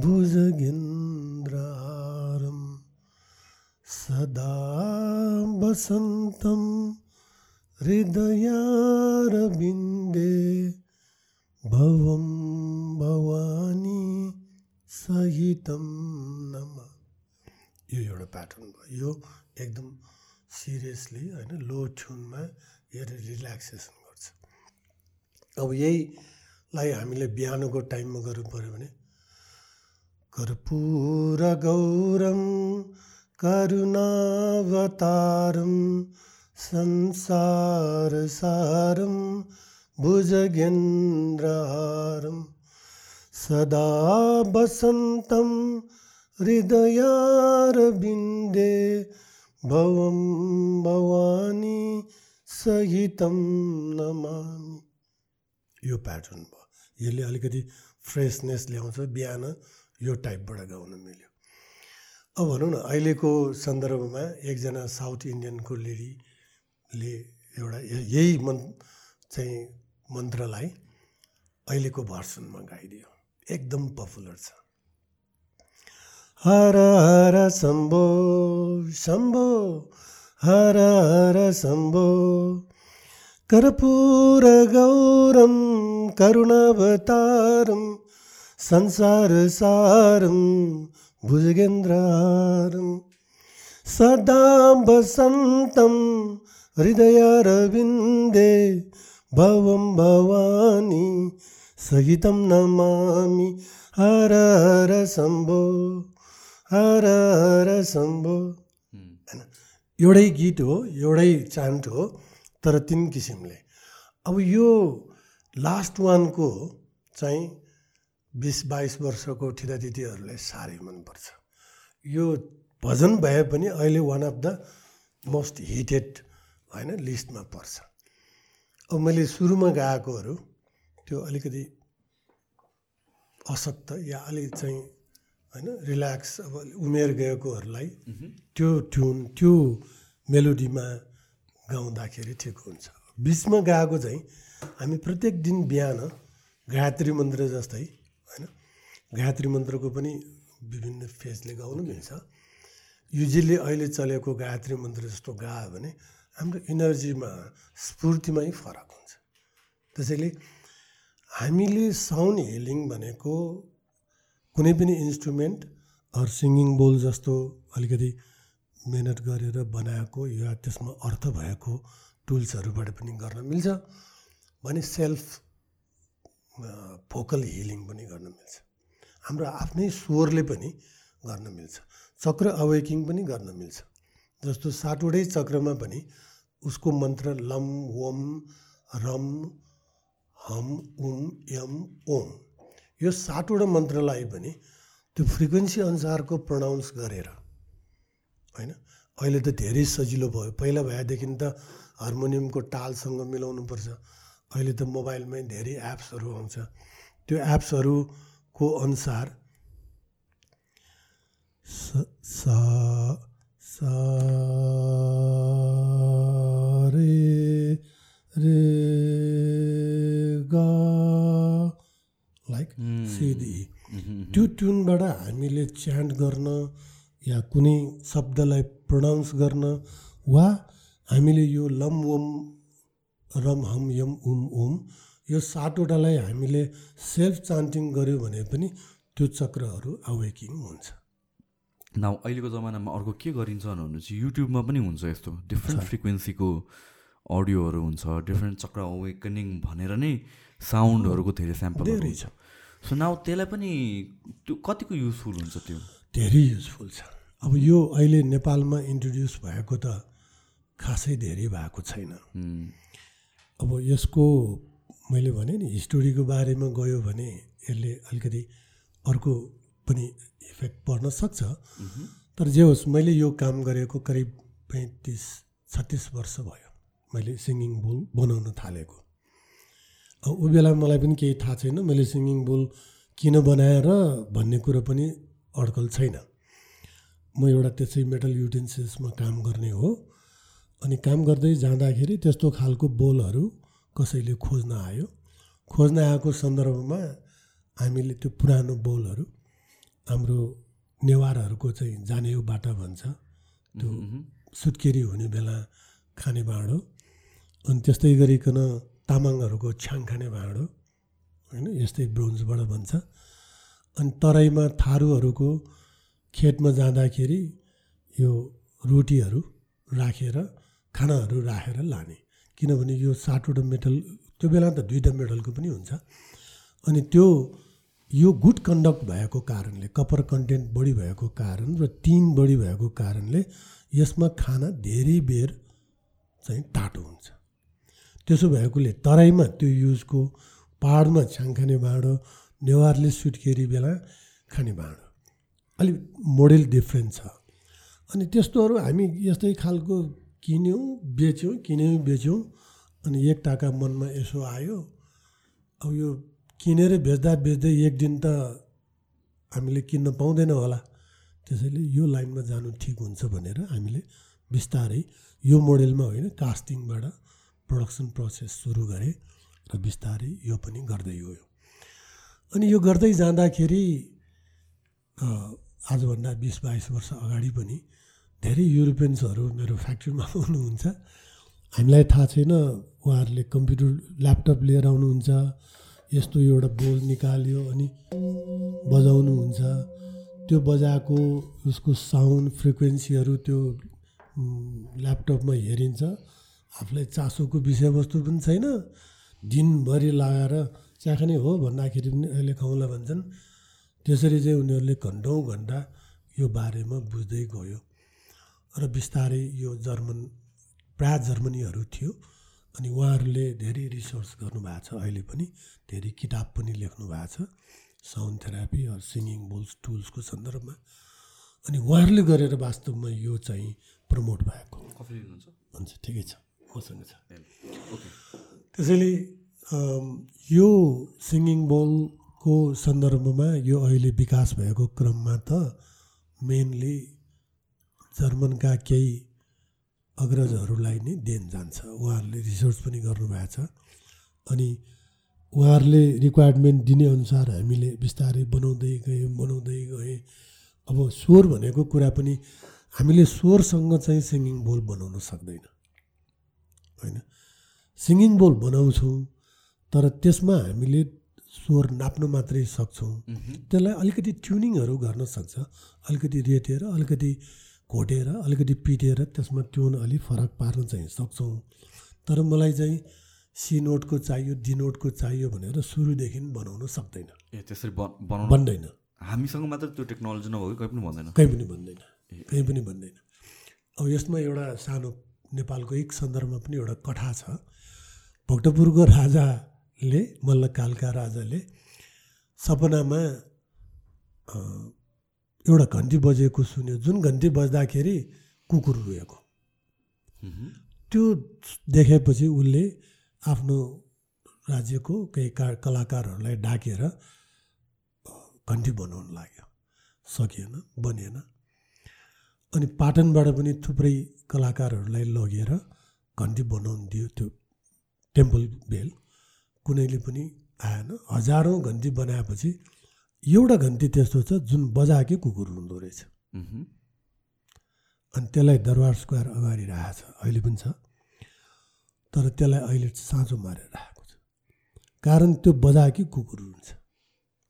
भुजगेन्द्रारं सदा वसन्तं हृदयारविन्दे भवं भवानी सहितं नम। यो एउटा प्याटर्न भयो। यो एकदम सिरियसली होइन लो ट्युनमा यो रिल्याक्सेसन अब यहीलाई हामीले बिहानको टाइममा गर्नु पऱ्यो भने, कर्पूर गौरम करुणावतारम संसार सारम भुजगेन्द्रहारम सदा वसन्तं हृदयारविन्दे भवं भवानी सहितं नमामि। यो प्याटर्न भयो। यसले अलिकति फ्रेसनेस ल्याउँछ बिहान यो टाइपबाट गाउन मिल्यो। अब भनौँ न अहिलेको सन्दर्भमा एकजना साउथ इन्डियनको लेडीले एउटा यही मन् चाहिँ मन्त्रलाई अहिलेको भर्सनमा गाइदियो। एकदम पपुलर छ। हर हर शम्भो शम्भो हर हर शम्भो कर्पूरगौरं करुणावतारं संसारसारं भुजगेन्द्रारं सदा वसन्तं हृदयारविन्दे भवं भवानी सहितं नमामि हर हर शम्भो हर हर शम्भो होइन एउटै गीत हो एउटै चान्ट हो तर तिन किसिमले अब यो लास्ट वानको चाहिँ बिस बाइस वर्षको ठिदादिदीहरूलाई साह्रै मनपर्छ। यो भजन भए पनि अहिले one of the most hitted होइन लिस्टमा पर्छ। अब मैले सुरुमा गाएकोहरू त्यो अलिकति अशक्त या अलिक चाहिँ होइन रिल्याक्स अब उमेर गएकोहरूलाई त्यो ट्युन त्यो मेलोडीमा गाउँदाखेरि ठिक हुन्छ। बिचमा गाएको चाहिँ हामी प्रत्येक दिन बिहान गायत्री मन्त्र जस्तै होइन गायत्री मन्त्रको पनि विभिन्न फेजले गाउनु मिल्छ। युजली अहिले चलेको गायत्री मन्त्र जस्तो गायो भने हाम्रो इनर्जीमा स्फूर्तिमै फरक हुन्छ। त्यसैले हामीले साउन्ड हिलिङ भनेको कुनै पनि इन्स्ट्रुमेन्ट अर सिङ्गिङ बोल जस्तो अलिकति मिहिनेत गरेर बनाएको या त्यसमा अर्थ भएको टुल्सहरूबाट पनि गर्न मिल्छ। भने सेल्फ भोकल हिलिङ पनि गर्न मिल्छ। हाम्रो आफ्नै स्वरले पनि गर्न मिल्छ। चक्र अवेकिङ पनि गर्न मिल्छ। जस्तो सातवटै चक्रमा पनि उसको मन्त्र लम वम रम हम उम यम ओम यो सातवटा मन्त्रलाई पनि त्यो फ्रिक्वेन्सी अनुसारको प्रनाउन्स गरेर होइन? अहिले त धेरै सजिलो भयो। पहिला भएदेखि त हार्मोनियमको तालसँग मिलाउनुपर्छ। अहिले त मोबाइलमै धेरै एप्सहरू आउँछ। त्यो एप्सहरूको अनुसार स सा रे रे गा लाइक सिधी त्यो ट्युनबाट हामीले च्यान्ट गर्न या कुनै शब्दलाई प्रोनाउन्स गर्न वा हामीले यो लम वम रम हम यम उम ओम यो सातवटालाई हामीले सेल्फ चान्टिङ गऱ्यो भने पनि त्यो चक्रहरू अवेकिङ हुन्छ। नाउ अहिलेको जमानामा अर्को के गरिन्छ भने चाहिँ युट्युबमा पनि हुन्छ यस्तो। डिफ्रेन्ट फ्रिक्वेन्सीको अडियोहरू हुन्छ डिफ्रेन्ट चक्र अवेकनिङ भनेर नै साउन्डहरूको धेरै स्याम्पल धेरै छ। सो नाउ त्यसलाई पनि त्यो कतिको युजफुल हुन्छ त्यो? धेरै युजफुल छ। अब यो अहिले नेपालमा इन्ट्रोड्युस भएको त खासै धेरै भएको छैन। अब यसको मैले भने नि हिस्टोरीको बारेमा गयो भने यसले अलिकति अर्को पनि इफेक्ट पर्न सक्छ। तर जे होस् मैले यो काम गरेको करिब पैँतिस छत्तिस वर्ष भयो मैले सिङ्गिङ बोल बनाउन थालेको। अब ऊ बेला मलाई पनि केही थाहा छैन मैले सिङ्गिङ बोल किन बनाएर भन्ने कुरो पनि अड्कल छैन। म एउटा त्यसै मेटल युटेन्सिल्समा काम गर्ने हो। अनि काम गर्दै जाँदाखेरि त्यस्तो खालको बोलहरू कसैले खोज्न आयो। खोज्न आएको सन्दर्भमा हामीले त्यो पुरानो बोलहरू हाम्रो नेवारहरूको चाहिँ जानेउ बाटा भन्छ। त्यो सुत्केरी हुने बेला खाने भाँडो अनि त्यस्तै गरिकन तामाङहरूको छ्याङ खाने भाँडो होइन यस्तै ब्रोन्जबाट भन्छ। अनि तराईमा थारूहरूको खेतमा जाँदाखेरि यो रोटीहरू राखेर खानाहरू राखेर लाने। किनभने यो सातवटा मेटल त्यो बेला त दुईवटा मेटलको पनि हुन्छ। अनि त्यो यो गुड कन्डक्ट भएको कारणले कपर कन्टेन्ट बढी भएको कारण र टिन बढी भएको कारणले यसमा खाना धेरै बेर चाहिँ टाटो हुन्छ। त्यसो भएकोले तराईमा त्यो युजको पाहाडमा छ्याङ खाने भाँडो नेवारले सुत्केरी बेला खाने भाँडो अलिक मोडल डिफ्रेन्ट छ। अनि त्यस्तोहरू हामी यस्तै खालको किन्यौँ बेच्यौँ किन्यौँ बेच्यौँ अनि एक टाका मनमा यसो आयो। अब यो किनेर बेच्दा बेच्दै एक दिन त हामीले किन्न पाउँदैन होला। त्यसैले यो लाइनमा जानु ठिक हुन्छ भनेर हामीले बिस्तारै यो मोडेलमा होइन कास्टिङबाट प्रोडक्सन प्रोसेस सुरु गरेँ र बिस्तारै यो पनि गर्दै गयो। अनि यो गर्दै जाँदाखेरि आजभन्दा बिस बाइस वर्ष अगाडि पनि धेरै युरोपियन्सहरू मेरो फ्याक्ट्रीमा आउनुहुन्छ हामीलाई थाहा छैन उहाँहरूले कम्प्युटर ल्यापटप लिएर आउनुहुन्छ यस्तो एउटा बोल निकाल्यो अनि बजाउनुहुन्छ। त्यो बजाएको उसको साउन्ड फ्रिक्वेन्सीहरू त्यो ल्यापटपमा हेरिन्छ। आफूलाई चासोको विषयवस्तु पनि छैन। दिनभरि लगाएर चाख्ने हो भन्दाखेरि पनि अहिले खाउँला भन्छन्। त्यसरी चाहिँ उनीहरूले घन्टौँ घन्टा यो बारेमा बुझ्दै गयो। र बिस्तारै यो जर्मन प्रायः जर्मनीहरू थियो अनि उहाँहरूले धेरै रिसर्च गर्नुभएको छ अहिले पनि धेरै किताब पनि लेख्नु भएको छ। Sound therapy or singing bowls टुल्सको सन्दर्भमा। अनि उहाँहरूले गरेर वास्तवमा यो चाहिँ प्रमोट भएको हुन्छ ठिकै छ। मसँग छ। त्यसैले यो सिङ्गिङ बोलको सन्दर्भमा यो अहिले विकास भएको क्रममा त मेनली जर्मनका केही अग्रजहरूलाई नै देन जान्छ। उहाँहरूले रिसर्च पनि गर्नुभएको छ। अनि उहाँहरूले रिक्वायरमेन्ट दिनेअनुसार हामीले बिस्तारै बनाउँदै गयौँ बनाउँदै गएँ। अब स्वर भनेको कुरा पनि हामीले स्वरसँग चाहिँ सिङ्गिङ बोल बनाउन सक्दैन। होइन? सिङ्गिङ बोल बनाउँछौँ तर त्यसमा हामीले स्वर नाप्न मात्रै सक्छौँ। त्यसलाई अलिकति ट्युनिङहरू गर्न सक्छ अलिकति रेटेर अलिकति घोटेर अलिकति पिटेर त्यसमा ट्युन अलिक फरक पार्न चाहिँ सक्छौँ। तर मलाई चाहिँ सी नोटको चाहियो डी नोटको चाहियो भनेर सुरुदेखि बनाउन सक्दैन। ए त्यसरी बनाउनु भन्दैन हामीसँग मात्र त्यो टेक्नोलोजी नभएको कहीँ पनि भन्दैन कहीँ पनि भन्दैन कहीँ पनि भन्दैन अब यसमा एउटा सानो नेपालको एक सन्दर्भमा पनि एउटा कथा छ। भक्तपुरको राजाले मल्लकालका राजाले सपनामा एउटा घन्टी बजेको सुन्यो। जुन घन्टी बज्दाखेरि कुकुर रोएको। त्यो देखेपछि उसले आफ्नो राज्यको केही का कलाकारहरूलाई डाकेर अ, घन्टी बनाउन लाग्यो। सकिएन बनिएन अनि पाटनबाट पनि थुप्रै कलाकारहरूलाई लगेर घन्टी बनाउनु दियो त्यो टेम्पल बेल। कुनैले पनि आएन। हजारौँ घन्टी बनाएपछि एउटा घन्टी त्यस्तो छ जुन बजाएकै कुकुर हुँदो रहेछ। अनि त्यसलाई दरबार स्क्वायर अगाडि राखेको छ अहिले पनि छ। तर त्यसलाई अहिले साँचो मारेर राखेको छ। कारण त्यो बजाएकै कुकुर हुन्छ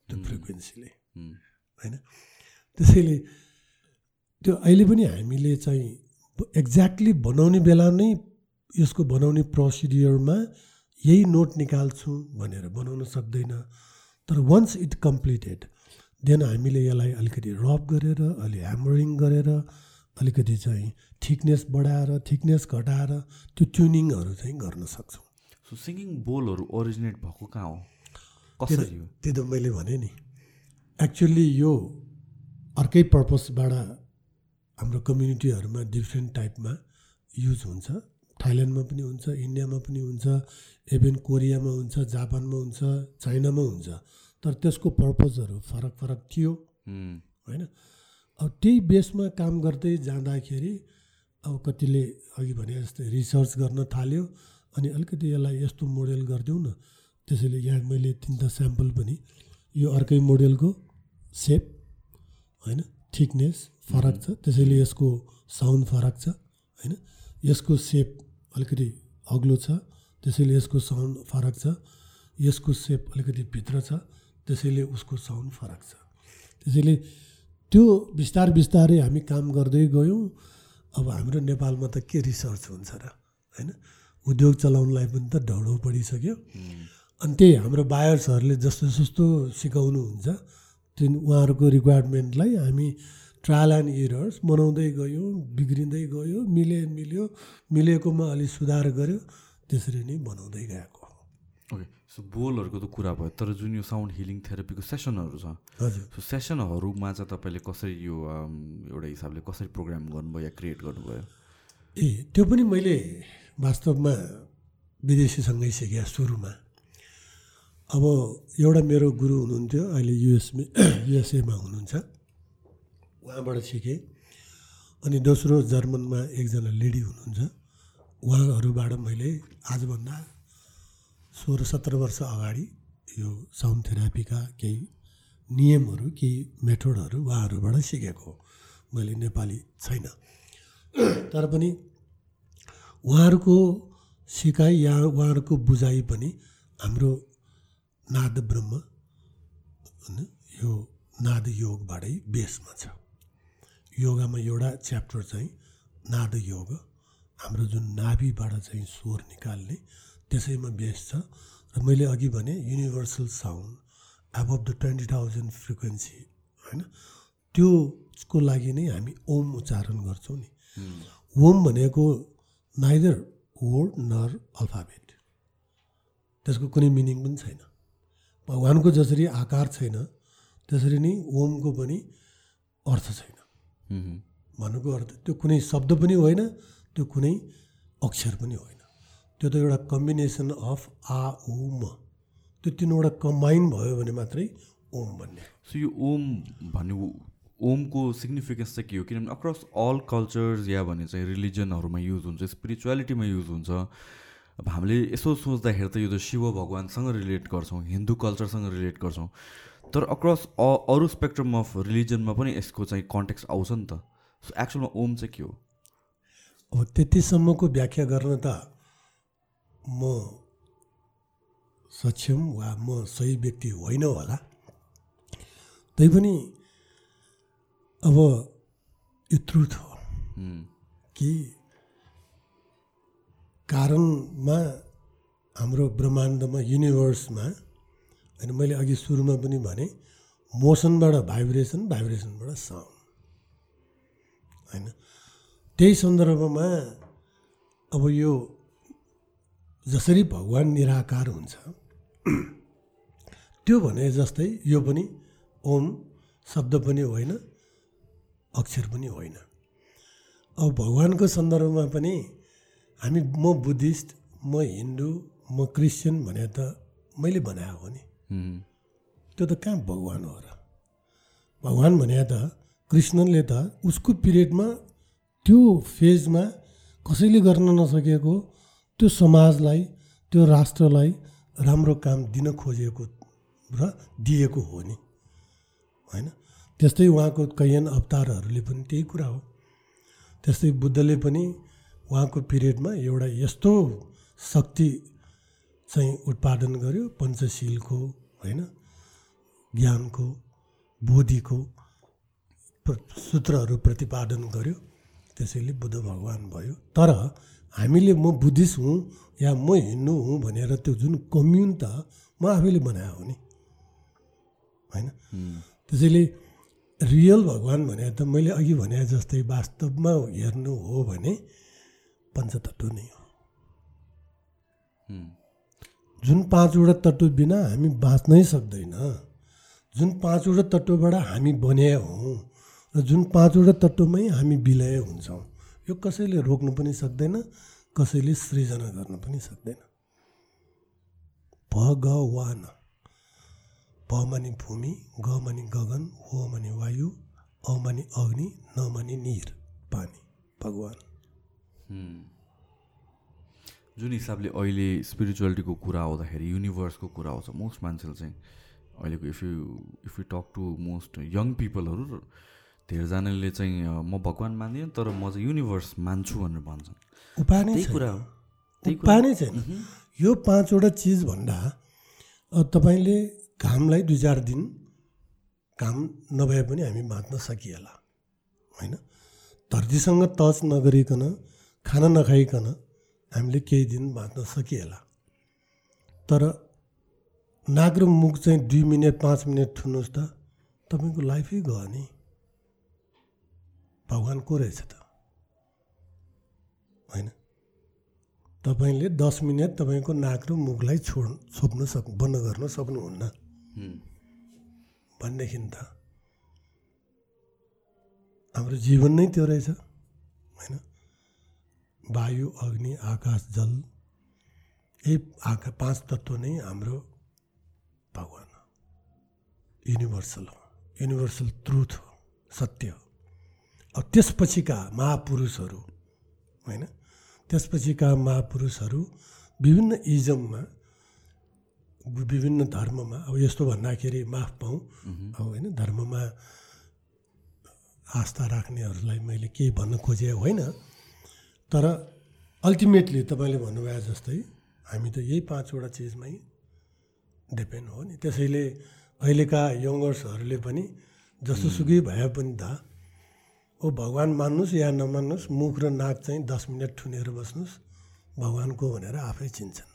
त्यो फ्रिक्वेन्सीले। होइन? त्यसैले त्यो अहिले पनि हामीले चाहिँ एक्ज्याक्टली बनाउने बेला नै यसको बनाउने प्रोसिडियरमा यही नोट निकाल्छौँ भनेर बनाउन सक्दैन। तर वान्स इट कम्प्लिटेड देन हामीले यसलाई अलिकति रब गरेर अलि ह्यामरिङ गरेर अलिकति चाहिँ थिकनेस बढाएर थिकनेस घटाएर त्यो ट्युनिङहरू चाहिँ गर्न सक्छौँ। सो सिङ्गिङ बोलहरू ओरिजिनेट भएको कहाँ हो? कसरी हो? त्यो त मैले भने नि। एक्चुअली यो अर्कै पर्पसबाट हाम्रो कम्युनिटीहरूमा डिफ्रेन्ट टाइपमा युज हुन्छ। थाइल्यान्डमा पनि हुन्छ इन्डियामा पनि हुन्छ इभन कोरियामा हुन्छ जापानमा हुन्छ चाइनामा हुन्छ। तर त्यसको पर्पजहरू फरक फरक थियो। होइन? अब त्यही बेसमा काम गर्दै जाँदाखेरि अब कतिले अघि भने जस्तै रिसर्च गर्न थाल्यो अनि अलिकति यसलाई यस्तो मोडेल गरिदेऊ न। त्यसैले यहाँ मैले तिनवटा स्याम्पल पनि यो अर्कै मोडेलको सेप होइन? थिकनेस फरक छ। त्यसैले यसको साउन्ड फरक छ होइन? यसको सेप अलिकति अग्लो छ त्यसैले यसको साउन्ड फरक छ। यसको सेप अलिकति भित्र छ त्यसैले उसको साउन्ड फरक छ। त्यसैले त्यो बिस्तार बिस्तारै हामी काम गर्दै गयौँ। अब हाम्रो नेपालमा त के रिसर्च हुन्छ र होइन? उद्योग चलाउनलाई पनि त ढौडो पडिसक्यो अनि त्यही हाम्रो बायर्सहरूले जस्तो जस्तो सिकाउनुहुन्छ त्यो उहाँहरूको रिक्वायरमेन्टलाई हामी ट्रायल एन्ड इरर्स बनाउँदै गयौँ बिग्रिँदै गयो मिले मिल्यो मिलेकोमा अलिक सुधार गऱ्यो त्यसरी नै बनाउँदै गएको ओके सो बोलहरूको त कुरा भयो तर जुन यो साउन्ड हिलिङ थेरापीको सेसनहरू छ हजुर। सो सेसनहरूमा चाहिँ तपाईँले कसरी यो अम, एउटा हिसाबले कसरी प्रोग्राम गर्नुभयो या क्रिएट गर्नुभयो? ए त्यो पनि मैले वास्तवमा विदेशीसँगै सिकेँ सुरुमा। अब एउटा मेरो गुरु हुनुहुन्थ्यो अहिले युएसमा युएसएमा हुनुहुन्छ। उहाँबाट सिकेँ। अनि दोस्रो जर्मनमा एकजना लेडी हुनुहुन्छ। उहाँहरूबाट मैले आजभन्दा सोह्र सत्र वर्ष अगाडि यो साउन्ड थेरापीका केही नियमहरू केही मेथडहरू उहाँहरूबाट सिकेको मैले नेपाली छैन। तर पनि उहाँहरूको सिकाइ या उहाँहरूको बुझाइ पनि हाम्रो नाद ब्रह्म होइन यो नाद योगबाटै बेसमा छ। योगामा एउटा च्याप्टर चाहिँ नाद योग हाम्रो जुन नाभिबाट चाहिँ स्वर निकाल्ने त्यसैमा बेस छ। र मैले अघि भने universal sound above the twenty thousand frequency होइन? त्योको लागि नै हामी ओम उच्चारण गर्छौँ नि। ओम भनेको नाइदर वर्ड नर अल्फाबेट त्यसको कुनै मिनिङ पनि छैन। भगवान्को जसरी आकार छैन त्यसरी नै ओमको पनि अर्थ छैन। भन्नुको अर्थ त्यो कुनै शब्द पनि होइन त्यो कुनै अक्षर पनि होइन। त्यो त एउटा कम्बिनेसन अफ आ उ म। त्यो तिनवटा कम्बाइन भयो भने मात्रै ओम भन्ने। सो यो ओम भन्ने ओमको सिग्निफिकेन्स चाहिँ के हो? किनभने अक्रस अल कल्चर्स या भने चाहिँ रिलिजनहरूमा युज हुन्छ स्पिरिचुअलिटीमा युज हुन्छ। अब हामीले यसो सोच्दाखेरि त यो त शिव भगवान्सँग रिलेट गर्छौँ हिन्दू कल्चरसँग रिलेट गर्छौँ। तर अक्रस अरू स्पेक्ट्रम अफ रिलिजनमा पनि यसको चाहिँ कन्टेक्स्ट आउँछ नि त। सो एक्चुअलमा ओम चाहिँ के हो? अब त्यतिसम्मको व्याख्या गर्न त म सक्षम वा म सही व्यक्ति होइन होला। तैपनि अब यो ट्रुथ हो कि कारणमा हाम्रो ब्रह्माण्डमा युनिभर्समा होइन मैले अघि सुरुमा पनि भने मोसनबाट भाइब्रेसन भाइब्रेसनबाट साउन्ड। होइन? त्यही सन्दर्भमा अब यो जसरी भगवान् निराकार हुन्छ त्यो भने जस्तै यो पनि ओम शब्द पनि होइन अक्षर पनि होइन। अब भगवान्को सन्दर्भमा पनि हामी म बुद्धिस्ट म हिन्दू म क्रिस्चियन भने त मैले बनाएको हो नि। त्यो त कहाँ भगवान् हो र? भगवान् भने त कृष्णले त उसको पिरियडमा त्यो फेजमा कसैले गर्न नसकेको त्यो समाजलाई त्यो राष्ट्रलाई राम्रो काम दिन खोजेको र दिएको हो नि। होइन? त्यस्तै उहाँको कैयन अवतारहरूले पनि त्यही कुरा हो। त्यस्तै बुद्धले पनि उहाँको पिरियडमा एउटा यस्तो शक्ति चाहिँ उत्पादन गर्यो पञ्चशीलको होइन? ज्ञानको बोधिको सूत्रहरू प्रतिपादन गर्यो। त्यसैले बुद्ध भगवान् भयो। तर हामीले म बुद्धिस्ट हुँ या म हिन्दू हुँ भनेर त्यो जुन कम्युन त म आफैले बनाएको हो नि। होइन? त्यसैले रियल भगवान् भने त मैले अघि भने जस्तै वास्तवमा हेर्नु हो भने पञ्चतत्व नै हो। जुन पाँचवटा तत्त्व बिना हामी बाँच्नै सक्दैन। जुन पाँचवटा तत्त्वबाट हामी बने हौँ र जुन पाँचवटा तत्त्वमै हामी विलय हुन्छौँ यो कसैले रोक्नु पनि सक्दैन कसैले सृजना गर्न पनि सक्दैन। भगवान प मानि भूमि ग मानि गगन हो मानि वायु अ मानि अग्नि न मानि निर पानी भगवान। जुन हिसाबले अहिले स्पिरिचुअलिटीको कुरा आउँदाखेरि युनिभर्सको कुरा आउँछ मोस्ट मान्छेले चाहिँ अहिलेको if you if you talk to most young पिपलहरू धेरैजनाले चाहिँ म भगवान् मान्दिनँ तर म चाहिँ युनिभर्स मान्छु भनेर भन्छन्। उपाय नै कुरा हो। उपाय नै छैन। यो पाँचवटा चिज भन्दा अब तपाईँले घामलाई दुई चार दिन घाम नभए पनि हामी बाँच्न सकिएला होइन? धरतीसँग टच नगरिकन खाना नखाइकन हामीले केही दिन बाँच्न सकिएला। तर नाक र मुख चाहिँ दुई मिनट पाँच मिनट छुनुहोस् त तपाईँको लाइफै गयो नि। भगवान् को रहेछ त? होइन। तपाईँले दस मिनट तपाईँको नाक र मुखलाई छोड छोप्न सक् बन्द गर्न सक्नुहुन्न। भनेदेखि त हाम्रो जीवन नै त्यो रहेछ। होइन। वायु अग्नि आकाश जल यही आका पाँच तत्त्व नै हाम्रो भगवान् हो। युनिभर्सल हो। युनिभर्सल ट्रुथ हो। सत्य हो। अब त्यसपछिका महापुरुषहरू होइन? त्यसपछिका महापुरुषहरू विभिन्न इजममा विभिन्न धर्ममा अब यस्तो भन्दाखेरि माफ पाऊँ अब होइन? धर्ममा आस्था राख्नेहरूलाई मैले केही भन्न खोजेँ होइन। तर अल्टिमेटली तपाईँले भन्नुभयो जस्तै हामी त यही पाँचवटा चिजमै डिपेन्ड हो नि। त्यसैले अहिलेका यङ्गर्सहरूले पनि जसोसुकै भए पनि त ओ भगवान् मान्नुहोस् या नमान्नुहोस् मुख र नाक चाहिँ दस मिनट ठुनेर बस्नुहोस् भगवान्को भनेर आफै चिन्छन्।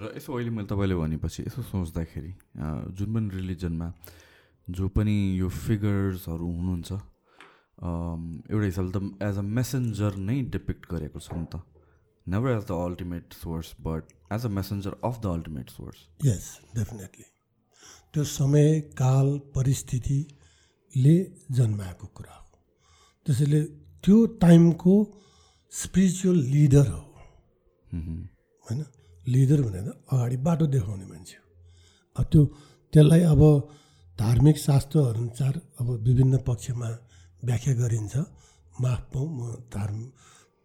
र यसो अहिले मैले तपाईँले भनेपछि यसो सोच्दाखेरि जुन पनि रिलिजनमा जो पनि यो फिगर्सहरू हुनुहुन्छ एउटा हिसाबले त एज अ मेसेन्जर नै डिपिक्ट गरेको छ नि त। Never as the ultimate source but as a messenger of the ultimate source yes definitely त्यो समय काल परिस्थितिले जन्माएको कुरा हो। त्यसैले त्यो टाइमको स्पिरिचुअल लिडर हो। होइन? लिडर भनेर अगाडि बाटो देखाउने मान्छे हो। अब त्यो त्यसलाई अब धार्मिक शास्त्रहरू अनुसार अब विभिन्न पक्षमा व्याख्या गरिन्छ। माफ पाउँ म धर्म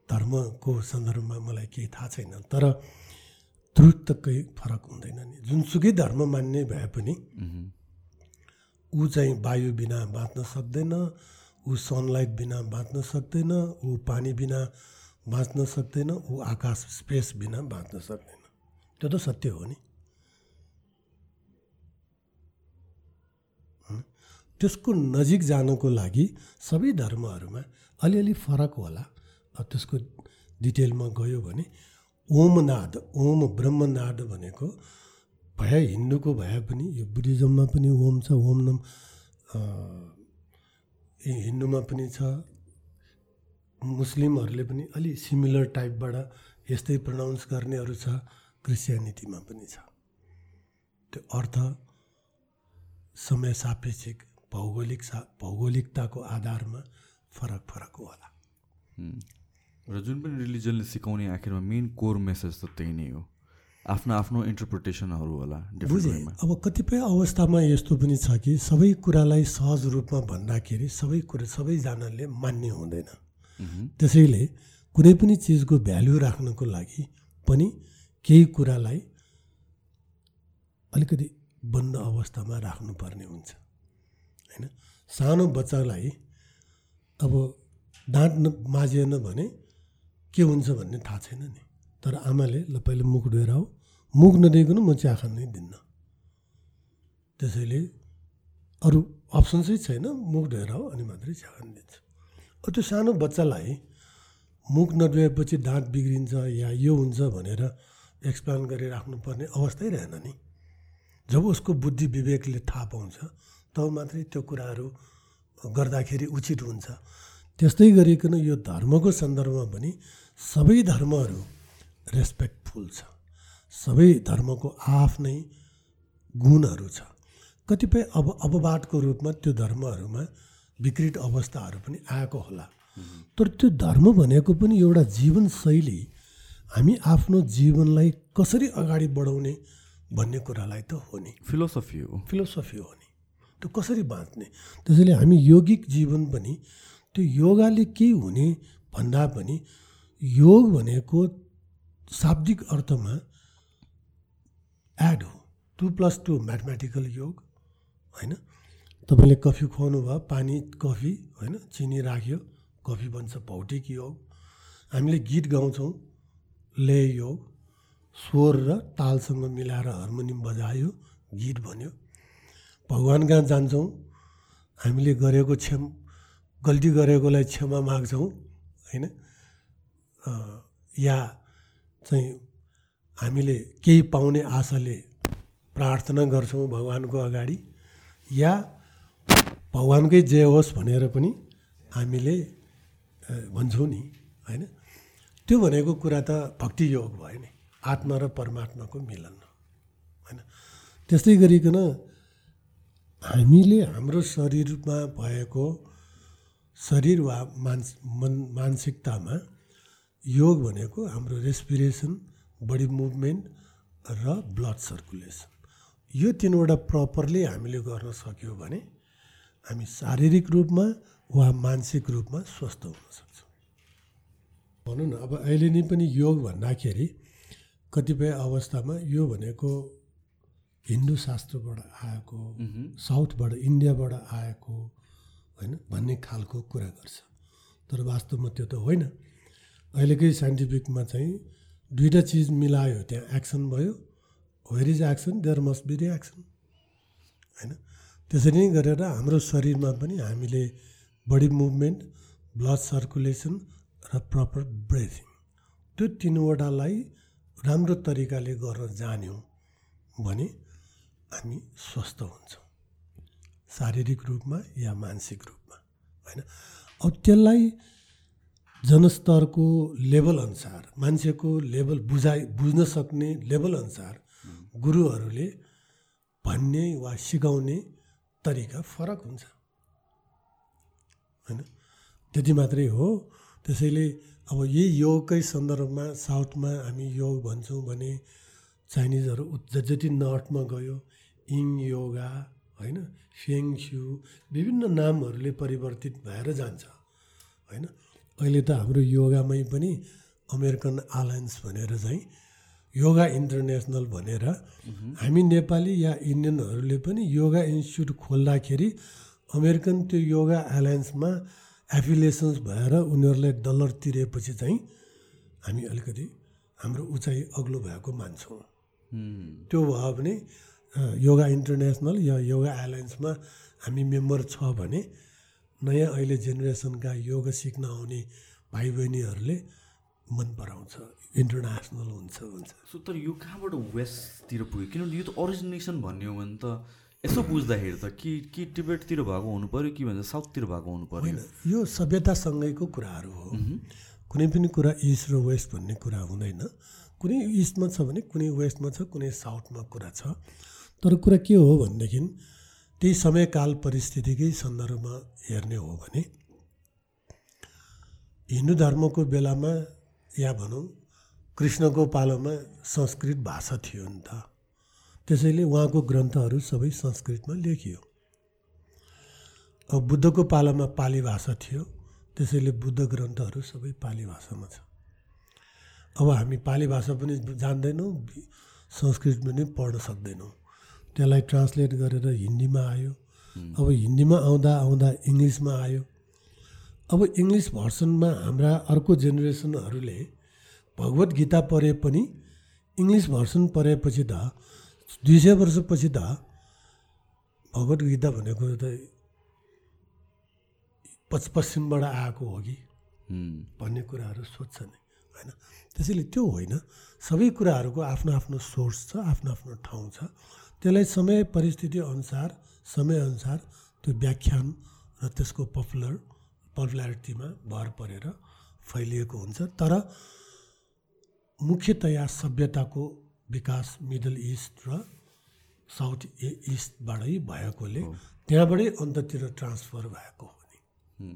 धर्मको सन्दर्भमा मलाई केही थाहा छैन। तर ट्रुथ त केही फरक हुँदैन नि। जुनसुकै धर्म मान्ने भए पनि ऊ चाहिँ वायु बिना बाँच्न सक्दैन ऊ सनलाइट बिना बाँच्न सक्दैन ऊ पानी बिना बाँच्न सक्दैन ऊ आकाश स्पेस बिना बाँच्न सक्दैन। त्यो त सत्य हो नि हँ? त्यसको नजिक जानको लागि सबै धर्महरूमा अलिअलि फरक होला। त्यसको डिटेलमा गयो भने ओमनाद ओम ब्रह्मनाद भनेको भए हिन्दूको भए पनि यो बुद्धिज्ममा पनि ओम छ ओम नम हिन्दूमा पनि छ। मुस्लिमहरूले पनि अलि सिमिलर टाइपबाट यस्तै प्रनाउन्स गर्नेहरू छ क्रिस्चियनिटीमा पनि छ। त्यो अर्थ समय सापेक्षिक भौगोलिक सा भौगोलिकताको आधारमा फरक फरक होला। र जुन पनि रिलिजनले सिकाउने आखिरमा मेन कोर मेसेज त त्यही नै हो। आफ्नो आफ्नो इन्टरप्रिटेसनहरू होला बुझेँ। अब कतिपय अवस्थामा यस्तो पनि छ कि सबै कुरालाई सहज रूपमा भन्दाखेरि सबै कुरा सबैजनाले मान्ने हुँदैन। त्यसैले कुनै पनि चिजको भ्याल्यु राख्नको लागि पनि केही कुरालाई अलिकति बन्द अवस्थामा राख्नुपर्ने हुन्छ। होइन? सानो बच्चालाई अब दाँत माझिएन भने के हुन्छ भन्ने थाहा छैन नि। तर आमाले ल पहिले मुख धोएर आऊ। मुख नदिइकन म चिया खानै दिन्न। त्यसैले अरू अप्सन्सै छैन मुख धोएर आऊ अनि मात्रै चिया खान दिन्छ। अब त्यो सानो बच्चालाई मुख नधोएपछि दाँत बिग्रिन्छ या यो हुन्छ भनेर एक्सप्लेन गरिराख्नुपर्ने अवस्थै रहेन नि। जब उसको बुद्धि विवेकले थाहा पाउँछ तब मात्रै त्यो कुराहरू गर्दाखेरि उचित हुन्छ। त्यस्तै गरिकन यो धर्मको सन्दर्भमा पनि सबै धर्महरू रेस्पेक्टफुल छ। सबै धर्मको आफ्नै गुणहरू छ। कतिपय अब अपवादको रूपमा त्यो धर्महरूमा विकृत अवस्थाहरू पनि आएको होला। तर त्यो धर्म भनेको पनि एउटा जीवनशैली। हामी आफ्नो जीवनलाई कसरी अगाडि बढाउने भन्ने कुरालाई त हो नि। फिलोसफी हो। फिलोसफी हो नि। त्यो कसरी बाँच्ने? त्यसैले हामी यौगिक जीवन पनि त्यो योगाले के हुने भन्दा पनि योग भनेको शाब्दिक अर्थमा एड हो। टु प्लस टू म्याथमेटिकल योग होइन? तपाईँले कफी खुवाउनु भयो पानी कफी होइन? चिनी राख्यो कफी बन्छ भौतिक योग। हामीले गीत गाउँछौँ ले योग। स्वर र तालसँग मिलाएर हार्मोनियम बजायो गीत भन्यो भगवान् कहाँ जान्छौँ। हामीले गरेको क्षम गल्ती गरेकोलाई क्षमा माग्छौँ होइन? या चाहिँ हामीले केही पाउने आशाले प्रार्थना गर्छौँ भगवान्को अगाडि या भगवान्कै जय होस् भनेर पनि हामीले भन्छौँ नि होइन? त्यो भनेको कुरा त भक्ति योग भयो नि आत्मा र परमात्माको मिलन होइन? त्यस्तै गरिकन हामीले हाम्रो शरीरमा भएको शरीर वा मान्स मन मानसिकतामा योग भनेको हाम्रो रेस्पिरेसन बडी मुभमेन्ट र ब्लड सर्कुलेसन। यो तिनवटा प्रपरली हामीले गर्न सक्यौँ भने हामी शारीरिक रूपमा वा मानसिक रूपमा स्वस्थ हुन सक्छौँ। भनौँ न अब अहिले नै पनि योग भन्दाखेरि कतिपय अवस्थामा यो भनेको हिन्दू शास्त्रबाट आएको साउथबाट इन्डियाबाट आएको होइन भन्ने खालको कुरा गर्छ। तर वास्तवमा त्यो त होइन। अहिलेकै साइन्टिफिकमा चाहिँ दुइटा चिज मिलायो त्यहाँ एक्सन भयो where is action there must be reaction होइन। त्यसरी नै गरेर हाम्रो शरीरमा पनि हामीले बडी मुभमेन्ट ब्लड सर्कुलेसन र प्रपर ब्रेथिङ त्यो तिनवटालाई राम्रो तरिकाले गर्न जान्यौँ भने हामी स्वस्थ हुन्छौँ। शारीरिक रूपमा या मानसिक रूपमा होइन? अब त्यसलाई जनस्तरको लेभलअनुसार मान्छेको लेभल बुझाइ बुझ्न सक्ने लेभलअनुसार गुरुहरूले भन्ने वा सिकाउने तरिका फरक हुन्छ। होइन? त्यति मात्रै हो। त्यसैले अब यही योगकै सन्दर्भमा साउथमा हामी योग भन्छौँ भने चाइनिजहरू जति नर्थमा गयो इङ योगा होइन फेङ स्यु विभिन्न नामहरूले परिवर्तित भएर जान्छ होइन। अहिले त हाम्रो योगामै पनि अमेरिकन आलायन्स भनेर चाहिँ योगा इन्टरनेसनल भनेर हामी नेपाली या इन्डियनहरूले पनि योगा इन्स्टिच्युट खोल्दाखेरि अमेरिकन त्यो योगा एलायन्समा एफिलिएसन्स भएर उनीहरूलाई डलर तिरेपछि चाहिँ हामी अलिकति हाम्रो उचाइ अग्लो भएको मान्छौँ। त्यो भयो भने योगा इन्टरनेसनल या योगा एलायन्समा हामी मेम्बर छ भने नयाँ अहिले जेनेरेसनका योगा सिक्न आउने भाइ बहिनीहरूले मन पराउँछ इन्टरनेसनल हुन्छ भन्छ। सो तर यो कहाँबाट वेस्टतिर पुग्यो? किनभने यो त ओरिजिनेसन भन्ने हो भने त यसो बुझ्दाखेरि त कि कि टिबेटतिर भएको हुनु पऱ्यो कि भन्छ साउथतिर भएको हुनु पऱ्यो होइन यो सभ्यतासँगैको कुराहरू हो। कुनै पनि कुरा इस्ट र वेस्ट भन्ने कुरा हुँदैन। कुनै इस्टमा छ भने कुनै वेस्टमा छ कुनै साउथमा कुरा छ। तर कुरा के हो भनेदेखि त्यही समयकाल परिस्थितिकै सन्दर्भमा हेर्ने हो भने हिन्दू धर्मको बेलामा या भनौँ कृष्णको पालोमा संस्कृत भाषा थियो नि त। त्यसैले उहाँको ग्रन्थहरू सबै संस्कृतमा लेखियो। अब बुद्धको पालामा पाली भाषा थियो त्यसैले बुद्ध ग्रन्थहरू सबै पाली भाषामा छ। अब हामी पाली भाषा पनि जान्दैनौँ संस्कृत पनि पढ्न सक्दैनौँ। त्यसलाई ट्रान्सलेट गरेर हिन्दीमा आयो। अब हिन्दीमा आउँदा आउँदा इङ्ग्लिसमा आयो। अब इङ्ग्लिस भर्सनमा हाम्रा अर्को जेनेरेसनहरूले भगवत गीता पढे पनि इङ्ग्लिस भर्सन पढेपछि त दुई सय वर्षपछि त भगवत गीता भनेको त पश्चिमबाट आएको हो कि? भन्ने कुराहरू सोध्छ नि होइन? त्यसैले त्यो होइन सबै कुराहरूको आफ्नो आफ्नो सोर्स छ आफ्नो आफ्नो ठाउँ छ। त्यसलाई समय परिस्थिति अनुसार समयअनुसार त्यो व्याख्यान र त्यसको पपुलर पपुलारिटीमा भर परेर फैलिएको हुन्छ। तर मुख्यतया सभ्यताको विकास मिडल इस्ट र साउथ इस्टबाटै भएकोले त्यहाँबाटै अन्त्यतिर ट्रान्सफर भएको हो नि।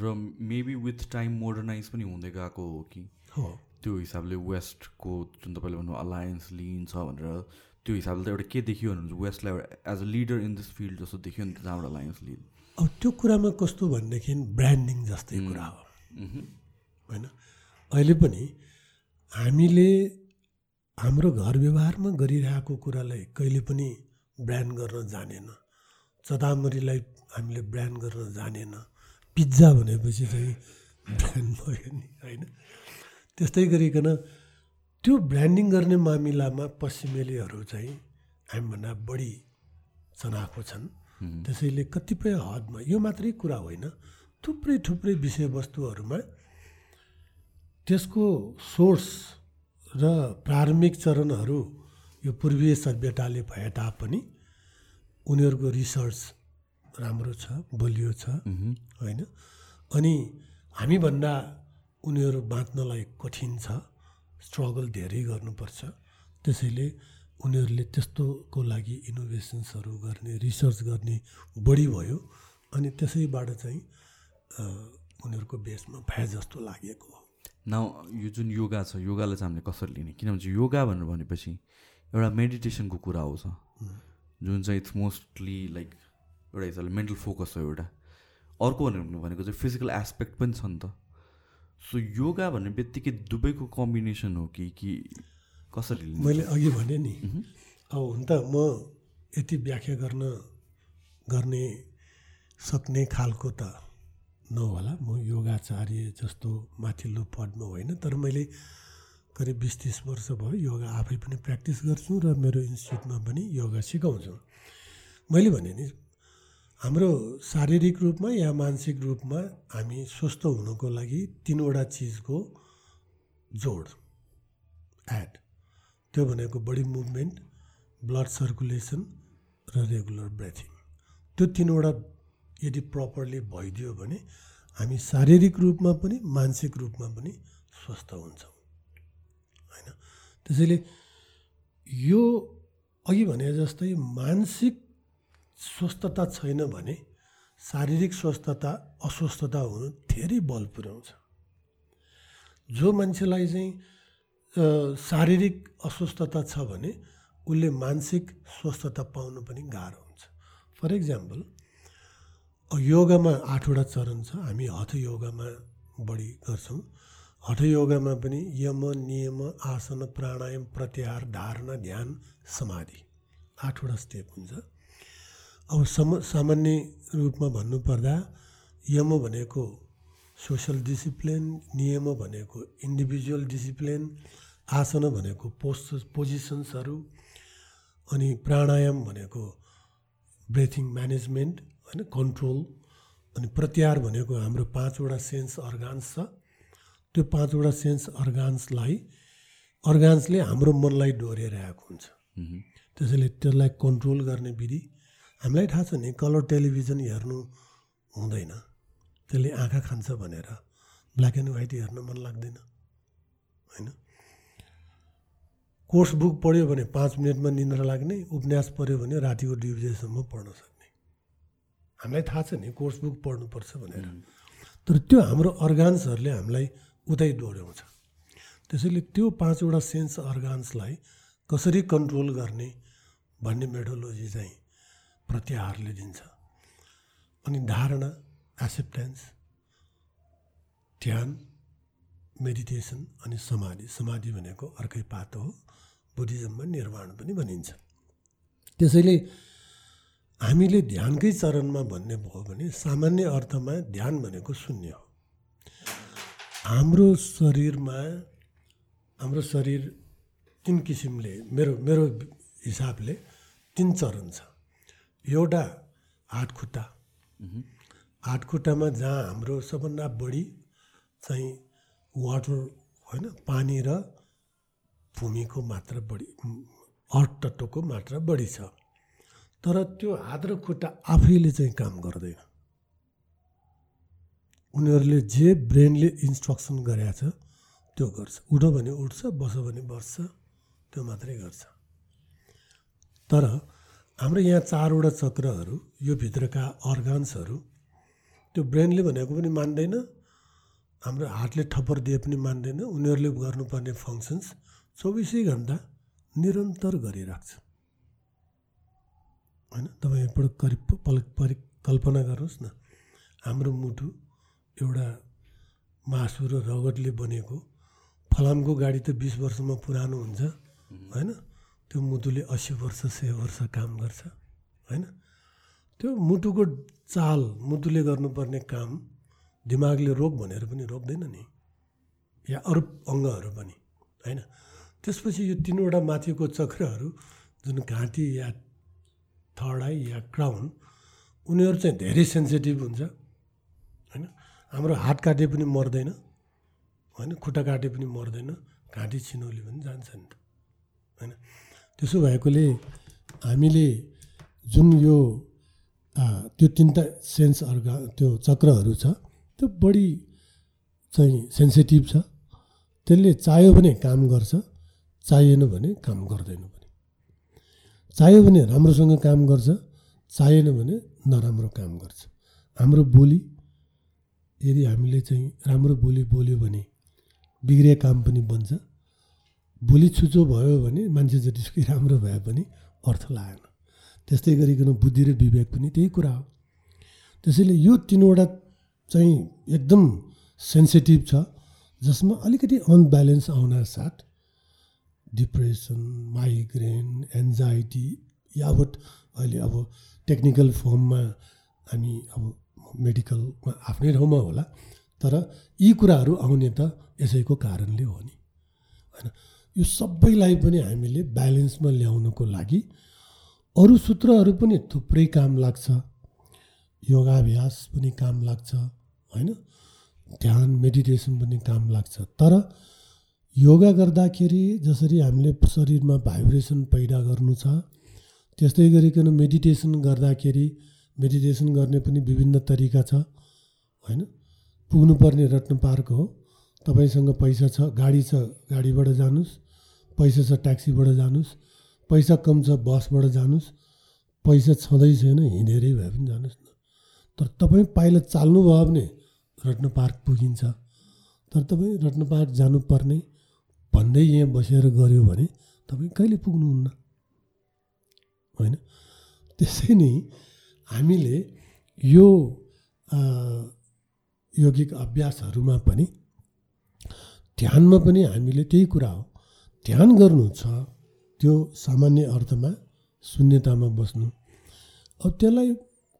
र मेबी विथ टाइम मोडर्नाइज पनि हुँदै गएको हो कि? हो। त्यो हिसाबले वेस्टको जुन तपाईँले भन्नु अलायन्स लिन्छ भनेर त्यो हिसाबले त एउटा के देखियो भने वेस्टलाई एउटा as a leader in this field जस्तो देखियो नि जहाँबाट अलायन्स लिड अब त्यो कुरामा कस्तो भनेदेखि ब्रान्डिङ जस्तै कुरा हो। होइन? अहिले पनि हामीले हाम्रो घर व्यवहारमा गरिरहेको कुरालाई कहिले पनि ब्रान्ड गर्न जानेन। चतामरीलाई हामीले ब्रान्ड गर्न जानेन। पिज्जा भनेपछि चाहिँ ब्रान्ड भयो नि होइन? त्यस्तै गरिकन त्यो ब्रान्डिङ गर्ने मामिलामा पश्चिमेलीहरू चाहिँ हामीभन्दा बढी चनाखो छन्। त्यसैले कतिपय हदमा यो मात्रै कुरा होइन थुप्रै थुप्रै विषयवस्तुहरूमा त्यसको सोर्स र प्रारम्भिक चरणहरू यो पूर्वीय सभ्यताले भए तापनि उनीहरूको रिसर्च राम्रो छ बलियो छ होइन? अनि हामीभन्दा उनीहरू बाँच्नलाई कठिन छ स्ट्रगल धेरै गर्नुपर्छ। त्यसैले उनीहरूले त्यस्तोको लागि इनोभेसन्सहरू गर्ने रिसर्च गर्ने बढी भयो अनि त्यसैबाट चाहिँ उनीहरूको बेसमा भए जस्तो लागेको हो। न यो जुन योगा छ योगालाई चाहिँ हामीले कसरी लिने? किनभने योगा भनेर भनेपछि एउटा मेडिटेसनको कुरा आउँछ जुन चाहिँ इट्स मोस्टली लाइक एउटा हिसाबले मेन्टल फोकस हो एउटा। अर्को भनेको चाहिँ फिजिकल एस्पेक्ट पनि छ नि त। सो योगा भन्ने बित्तिकै दुवैको कम्बिनेसन हो कि कि कसरी मैले अघि भने नि अब हुन त म यति व्याख्या गर्न गर्ने सक्ने खालको त नहोला। म योगाचार्य जस्तो माथिल्लो पदमा होइन तर मैले करिब बिस तिस वर्ष भयो योगा आफै पनि प्र्याक्टिस गर्छु र मेरो इन्स्टिट्युटमा पनि योगा सिकाउँछु। मैले भने नि हाम्रो शारीरिक रूपमा या मानसिक रूपमा हामी स्वस्थ हुनको लागि तिनवटा चिजको जोड एड त्यो भनेको बडी मुभमेन्ट ब्लड सर्कुलेसन र रेगुलर ब्रेथिङ त्यो तिनवटा यदि प्रपरली भइदियो भने हामी शारीरिक रूपमा पनि मानसिक रूपमा पनि स्वस्थ हुन्छौँ। होइन? त्यसैले यो अघि भने जस्तै मानसिक स्वस्थता छैन भने शारीरिक स्वस्थता अस्वस्थता हुनु धेरै बल पुर्याउँछ। जो मान्छेलाई चाहिँ शारीरिक अस्वस्थता छ भने उसले मानसिक स्वस्थता पाउनु पनि गाह्रो हुन्छ। फर इक्जाम्पल योगामा आठवटा चरण छ। हामी हठ योगामा बढी गर्छौँ। हठ योगामा पनि यम नियम आसन प्राणायाम प्रत्याहार धारणा ध्यान समाधि आठवटा स्टेप हुन्छ। अब सम सामान्य रूपमा भन्नुपर्दा यम भनेको सोसल डिसिप्लिन नियम भनेको इन्डिभिजुअल डिसिप्लिन आसन भनेको पोस्ट पोजिसन्सहरू अनि प्राणायाम भनेको ब्रेथिङ म्यानेजमेन्ट होइन कन्ट्रोल अनि प्रत्याहार भनेको हाम्रो पाँचवटा सेन्स अर्गान्स छ। त्यो पाँचवटा सेन्स अर्गान्सलाई अर्गान्सले हाम्रो मनलाई डोरिरहेको हुन्छ। त्यसैले त्यसलाई कन्ट्रोल गर्ने विधि हामीलाई थाहा छ नि कलर टेलिभिजन हेर्नु हुँदैन। त्यसले आँखा खान्छ भनेर। ब्ल्याक एन्ड व्हाइट हेर्न मन लाग्दैन। होइन? कोर्स बुक पढ्यो भने पाँच मिनटमा निन्द्रा लाग्ने उपन्यास पढ्यो भने रातिको दुई बजेसम्म पढ्न सक्ने। हामीलाई थाहा छ नि कोर्स बुक पढ्नुपर्छ भनेर। तर त्यो हाम्रो अर्गान्सहरूले हामीलाई उतै डोर्याउँछ त्यसैले त्यो पाँचवटा सेन्स अर्गान्सलाई कसरी कन्ट्रोल गर्ने भन्ने मेडोलोजी चाहिँ प्रत्याहारले दिन्छ। अनि धारणा एक्सेप्टेन्स ध्यान मेडिटेसन अनि समाधि। समाधि भनेको अर्कै पातो हो। बुद्धिज्ममा निर्वाण पनि भनिन्छ। त्यसैले हामीले ध्यानकै चरणमा भन्ने भयो भने सामान्य अर्थमा ध्यान भनेको शून्य हो। हाम्रो शरीरमा हाम्रो शरीर तिन किसिमले मेरो मेरो हिसाबले तिन चरण छ। एउटा हात खुट्टा हात खुट्टामा जहाँ हाम्रो सबभन्दा बढी चाहिँ वाटर होइन पानी र भूमिको मात्रा बढी अर्थ तत्त्वको मात्रा बढी छ। तर त्यो हात र खुट्टा आफैले चाहिँ काम गर्दैन। उनीहरूले जे ब्रेनले इन्स्ट्रक्सन गरेको छ त्यो गर्छ। उठ भने उठ्छ बस भने बस्छ त्यो मात्रै गर्छ। तर हाम्रो यहाँ चारवटा चक्रहरू यो भित्रका अर्गान्सहरू त्यो ब्रेनले भनेको पनि मान्दैन हाम्रो हार्टले ठप्पर दिए पनि मान्दैन उनीहरूले गर्नुपर्ने फङ्सन्स चौबिसै घन्टा निरन्तर गरिराख्छ। होइन? तपाईँ एकपल्ट करि पल परि कल्पना गर्नुहोस् न। हाम्रो मुटु एउटा मासु र रगतले बनेको फलामको गाडी त बिस वर्षमा पुरानो हुन्छ होइन? त्यो मुटुले अस्सी वर्ष सय वर्ष काम गर्छ होइन? त्यो मुटुको चाल मुटुले गर्नुपर्ने काम दिमागले रोक भनेर पनि रोक्दैन नि या अरू अङ्गहरू पनि होइन? त्यसपछि यो तिनवटा माथिको चक्रहरू जुन घाँटी या थर्ड आई या क्राउन उनीहरू चाहिँ धेरै सेन्सिटिभ हुन्छ होइन? हाम्रो हात काटे पनि मर्दैन होइन? खुट्टा काटे पनि मर्दैन घाँटी छिनौली पनि जान्छ नि त होइन? त्यसो भएकोले हामीले जुन यो त्यो तिनवटा सेन्स अर्गा त्यो चक्रहरू छ त्यो बढी चाहिँ सेन्सिटिभ छ। त्यसले चाह्यो भने काम गर्छ चाहिएन भने काम गर्दैन पनि। चाहियो भने राम्रोसँग काम गर्छ चाहिएन भने नराम्रो काम गर्छ। हाम्रो बोली यदि हामीले चाहिँ राम्रो बोली बोल्यो भने बिग्रिए काम पनि बन्छ। भोलि छुचो भयो भने मान्छे जतिसुकै राम्रो भए पनि अर्थ लागेन। त्यस्तै गरिकन बुद्धि र विवेक पनि त्यही कुरा हो। त्यसैले यो तिनवटा चाहिँ एकदम सेन्सिटिभ छ जसमा अलिकति अनब्यालेन्स आउन साथ डिप्रेसन माइग्रेन एन्जाइटी यावत अहिले अब टेक्निकल फर्ममा हामी अब मेडिकलमा आफ्नै ठाउँमा होला तर यी कुराहरू आउने त यसैको कारणले हो नि। होइन यो सबैलाई पनि हामीले ब्यालेन्समा ल्याउनको लागि अरू सूत्रहरू पनि थुप्रै काम लाग्छ योगाभ्यास पनि काम लाग्छ होइन? ध्यान मेडिटेसन पनि काम लाग्छ। तर योगा गर्दाखेरि जसरी हामीले शरीरमा भाइब्रेसन पैदा गर्नु छ त्यस्तै गरिकन मेडिटेसन गर्दाखेरि मेडिटेसन गर्ने पनि विभिन्न तरिका छ होइन? पुग्नुपर्ने रत्न पार्क हो। तपाईँसँग पैसा छ गाडी छ गाडीबाट जानुहोस्। पैसा छ ट्याक्सीबाट जानुहोस् पैसा कम छ बसबाट जानुहोस् पैसा छँदै छैन हिँडेरै भए पनि जानुहोस् न। तर तपाईँ पाइला चाल्नुभयो भने रत्न पार्क पुगिन्छ। तर तपाईँ रत्न पार्क जानुपर्ने भन्दै यहाँ बसेर गऱ्यो भने तपाईँ कहिले पुग्नुहुन्न? होइन? त्यसै नै हामीले यो यौगिक अभ्यासहरूमा पनि ध्यानमा पनि हामीले त्यही कुरा हो। ध्यान गर्नु छ त्यो सामान्य अर्थमा शून्यतामा बस्नु। अब त्यसलाई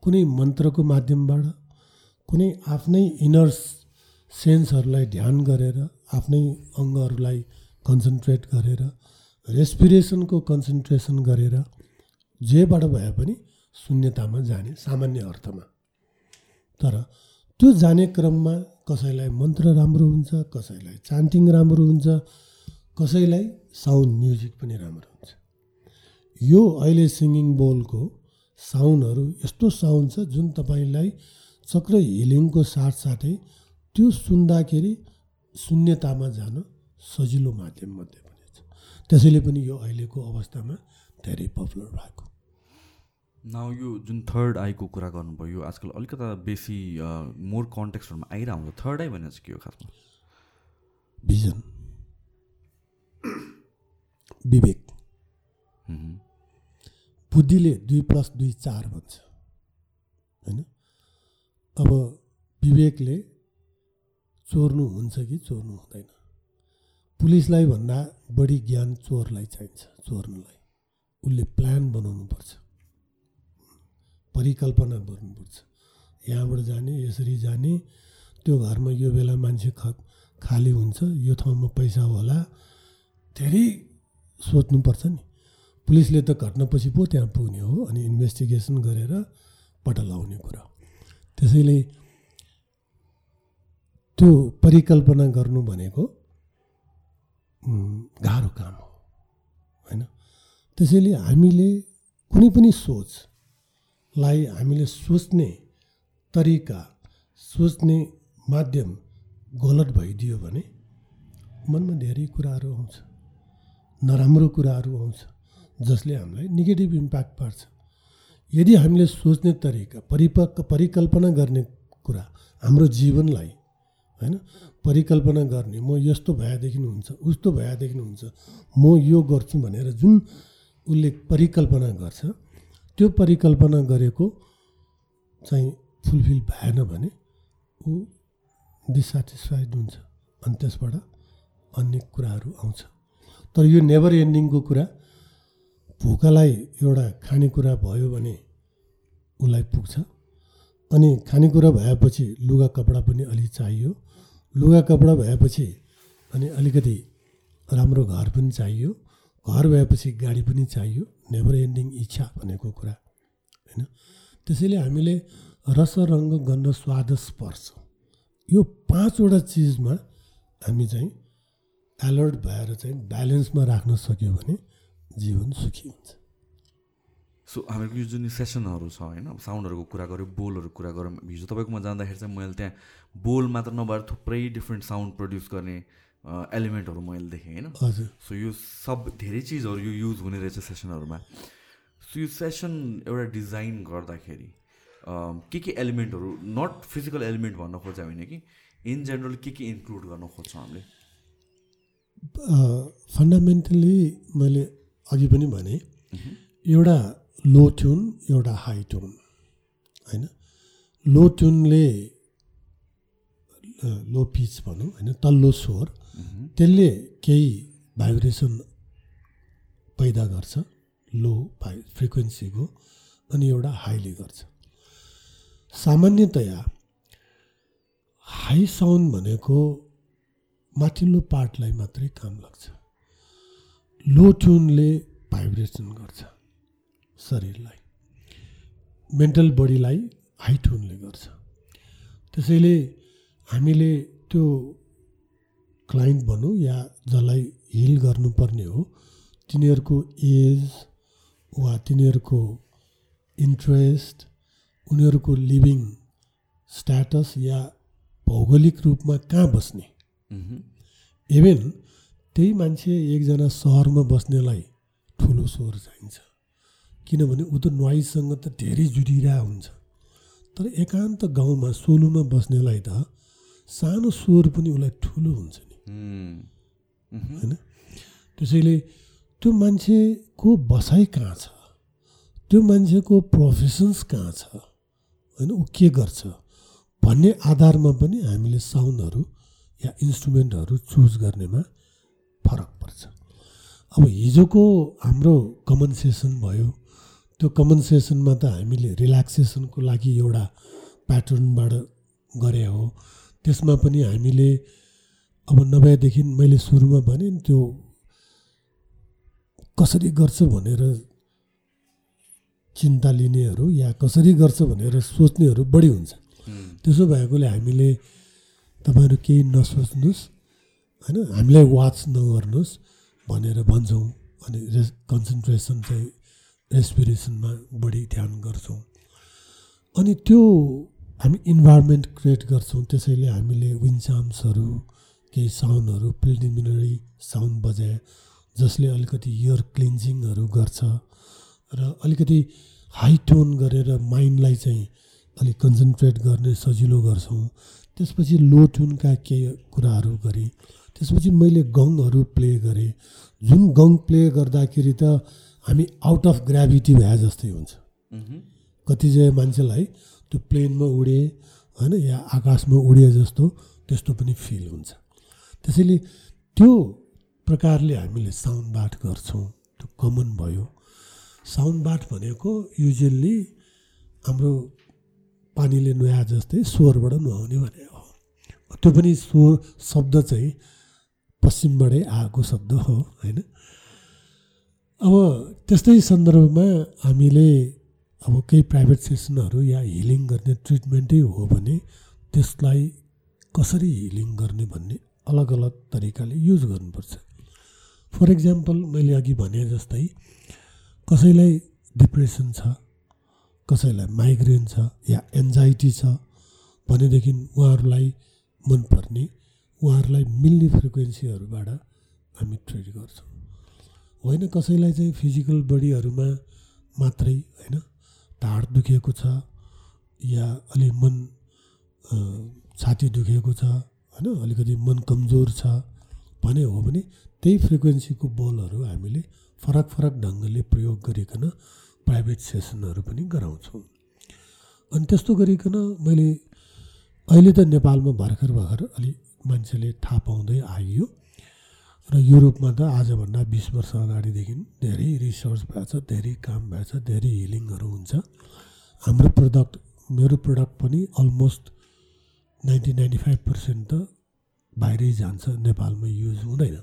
कुनै मन्त्रको माध्यमबाट कुनै आफ्नै इनर सेन्सहरूलाई ध्यान गरेर आफ्नै अङ्गहरूलाई कन्सन्ट्रेट गरेर रेस्पिरेसनको कन्सन्ट्रेसन गरेर जेबाट भए पनि शून्यतामा जाने सामान्य अर्थमा। तर त्यो जाने क्रममा कसैलाई मन्त्र राम्रो हुन्छ कसैलाई चान्टिङ राम्रो हुन्छ कसैलाई साउन्ड म्युजिक पनि राम्रो हुन्छ। यो अहिले सिङ्गिङ बोलको साउन्डहरू यस्तो साउन्ड छ जुन तपाईँलाई चक्र हिलिङको साथसाथै त्यो सुन्दाखेरि शून्यतामा जान सजिलो माध्यम मध्ये पनि छ। त्यसैले पनि यो अहिलेको अवस्थामा धेरै पपुलर भएको। नाउ यो जुन थर्ड आईको कुरा गर्नुभयो आजकल अलिकता बेसी मोर कन्टेक्स्टहरूमा आइरहेको हुन्छ थर्ड आई भनेर चाहिँ के हो खासमा? भिजन विवेक। बुद्धिले दुई प्लस दुई चार भन्छ। होइन? अब विवेकले चोर्नु हुन्छ कि चोर्नु हुँदैन? पुलिसलाई भन्दा बढी ज्ञान चोरलाई चाहिन्छ चोर्नुलाई। उसले प्लान बनाउनुपर्छ। परिकल्पना गर्नुपर्छ। यहाँबाट जाने यसरी जाने त्यो घरमा यो बेला मान्छे ख खाली हुन्छ यो ठाउँमा पैसा होला धेरै सोच्नुपर्छ नि। पुलिसले त घटनापछि पो त्यहाँ पुग्ने हो अनि इन्भेस्टिगेसन गरेर पत्ता लगाउने कुरा। त्यसैले त्यो परिकल्पना गर्नु भनेको गाह्रो काम हो होइन? त्यसैले हामीले कुनै पनि सोचलाई हामीले सोच्ने तरिका सोच्ने माध्यम गलत भइदियो भने मनमा धेरै कुराहरू आउँछ। नराम्रो कुराहरू आउँछ जसले हामीलाई नेगेटिभ इम्प्याक्ट पार्छ। यदि हामीले सोच्ने तरिका परिपक्व परिकल्पना गर्ने कुरा हाम्रो जीवनलाई होइन परिकल्पना गर्ने म यस्तो भएदेखि हुन्छ उस्तो भएदेखि हुन्छ म यो गर्छु भनेर जुन उसले परिकल्पना गर्छ त्यो परिकल्पना गरेको चाहिँ फुलफिल भएन भने ऊ डिसेटिस्फाइड हुन्छ अनि त्यसबाट अन्य कुराहरू आउँछ। तर यो नेभर एन्डिङको कुरा भोकालाई एउटा खानेकुरा भयो भने उसलाई पुग्छ। अनि खानेकुरा भएपछि लुगा कपडा पनि अलिक चाहियो। लुगा कपडा भएपछि अनि अलिकति राम्रो घर पनि चाहियो। घर भएपछि गाडी पनि चाहियो। नेभर एन्डिङ इच्छा भनेको कुरा होइन? त्यसैले हामीले रस रङ्ग गन्ध स्वाद स्पर्श यो पाँचवटा चिजमा हामी चाहिँ एलर्ट भएर चाहिँ ब्यालेन्समा राख्न सक्यो भने जीवन सुखी हुन्छ। सो हामीहरूको यो जुन सेसनहरू छ होइन साउन्डहरूको कुरा गऱ्यो बोलहरूको कुरा गऱ्यौँ हिजो तपाईँकोमा जाँदाखेरि चाहिँ मैले त्यहाँ बोल मात्र नभएर थुप्रै डिफ्रेन्ट साउन्ड प्रड्युस गर्ने एलिमेन्टहरू मैले देखेँ होइन। हजुर। सो यो सब धेरै चिजहरू यो युज हुने रहेछ सेसनहरूमा सो यो सेसन एउटा डिजाइन गर्दाखेरि के के एलिमेन्टहरू नट फिजिकल एलिमेन्ट भन्न खोज्यो होइन कि इन जेनरल के के इन्क्लुड गर्न खोज्छौँ हामीले? फन्डामेन्टली मैले अघि पनि भने एउटा लो ट्युन एउटा हाई ट्युन होइन? लो ट्युनले लो पिच भनौँ होइन? तल्लो स्वर त्यसले केही भाइब्रेसन पैदा गर्छ लो भाइ फ्रिक्वेन्सीको अनि एउटा हाईले गर्छ। सामान्यतया हाई साउन्ड भनेको माथिल्लो पार्टलाई मात्रै काम लाग्छ। लो ट्युनले भाइब्रेसन गर्छ शरीरलाई। मेन्टल बडीलाई हाइट हुनले गर्छ। त्यसैले हामीले त्यो क्लाइन्ट भनौँ या जसलाई हिल गर्नुपर्ने हो तिनीहरूको एज वा तिनीहरूको इन्ट्रेस्ट उनीहरूको लिभिङ स्ट्याटस या भौगोलिक रूपमा कहाँ बस्ने? इभेन त्यही मान्छे एकजना सहरमा बस्नेलाई ठुलो स्वर चाहिन्छ। किनभने ऊ त नुहाइसँग त धेरै जुडिरहेको हुन्छ। तर एकान्त गाउँमा सोलुमा बस्नेलाई त सानो स्वर पनि उसलाई ठुलो हुन्छ नि। होइन? त्यसैले त्यो मान्छेको बसाइ कहाँ छ? त्यो मान्छेको प्रोफेसन्स कहाँ छ? होइन? ऊ के गर्छ? भन्ने आधारमा पनि हामीले साउन्डहरू या इन्स्ट्रुमेन्टहरू चुज गर्नेमा फरक पर्छ। अब हिजोको हाम्रो कमन सेसन भयो त्यो कम्पन्सेसनमा त हामीले रिल्याक्सेसनको लागि एउटा प्याटर्नबाट गरे हो। त्यसमा पनि हामीले अब नभएदेखि मैले सुरुमा भने नि त्यो कसरी गर्छ भनेर चिन्ता लिनेहरू या कसरी गर्छ भनेर सोच्नेहरू बढी हुन्छ। त्यसो भएकोले हामीले तपाईँहरू केही नसोच्नुहोस् होइन? हामीलाई वाच नगर्नुहोस् भनेर भन्छौँ अनि कन्सन्ट्रेसन चाहिँ रेस्पिरेसनमा बढी ध्यान गर्छौँ। अनि त्यो हामी इन्भाइरोमेन्ट क्रिएट गर्छौँ त्यसैले हामीले विन्चाम्सहरू केही साउन्डहरू प्रिलिमिनरी साउन्ड बजाए जसले अलिकति इयर क्लिन्जिङहरू गर्छ र अलिकति हाई टोन गरेर माइन्डलाई चाहिँ अलिक कन्सन्ट्रेट गर्ने सजिलो गर्छौँ। त्यसपछि लो ट्युनका केही कुराहरू गरेँ। त्यसपछि मैले गङहरू प्ले गरेँ। जुन गङ प्ले गर्दाखेरि त हामी आउट अफ ग्राभिटी भए जस्तै हुन्छ। कतिजना मान्छेलाई त्यो प्लेनमा उडे होइन या आकाशमा उडे जस्तो त्यस्तो पनि फिल हुन्छ। त्यसैले त्यो प्रकारले हामीले साउन्ड बाठ गर्छौँ। त्यो कमन भयो। साउन्ड बाठ भनेको युजल्ली हाम्रो पानीले नुहाए जस्तै स्वरबाट नुहाउने भने हो। त्यो पनि स्वर शब्द चाहिँ पश्चिमबाटै आएको शब्द हो होइन? अब त्यस्तै सन्दर्भमा हामीले अब केही प्राइभेट सेसनहरू या हिलिङ गर्ने ट्रिटमेन्टै हो भने त्यसलाई कसरी हिलिङ गर्ने भन्ने अलग अलग तरिकाले युज गर्नुपर्छ। फर इक्जाम्पल मैले अघि भने जस्तै कसैलाई डिप्रेसन छ कसैलाई माइग्रेन छ या एन्जाइटी छ भनेदेखि उहाँहरूलाई मनपर्ने उहाँहरूलाई मिल्ने फ्रिक्वेन्सीहरूबाट हामी ट्रिट गर्छौँ। होइन कसैलाई चाहिँ फिजिकल बडीहरूमा मात्रै होइन ढाड दुखेको छ या अलि मन छाती दुखेको छ होइन अलिकति मन कमजोर छ भने हो भने त्यही फ्रिक्वेन्सीको बलहरू हामीले फरक फरक ढङ्गले प्रयोग गरिकन प्राइभेट सेसनहरू पनि गराउँछौँ। अनि त्यस्तो गरिकन मैले अहिले त नेपालमा भर्खर भर्खर अलि मान्छेले थाहा पाउँदै आइयो र युरोपमा त आजभन्दा बिस वर्ष अगाडिदेखि धेरै रिसर्च भएको छ धेरै काम भएको छ धेरै हिलिङहरू हुन्छ। हाम्रो प्रडक्ट मेरो प्रडक्ट पनि almost ninety ninety five percent त बाहिरै जान्छ नेपालमा युज हुँदैन।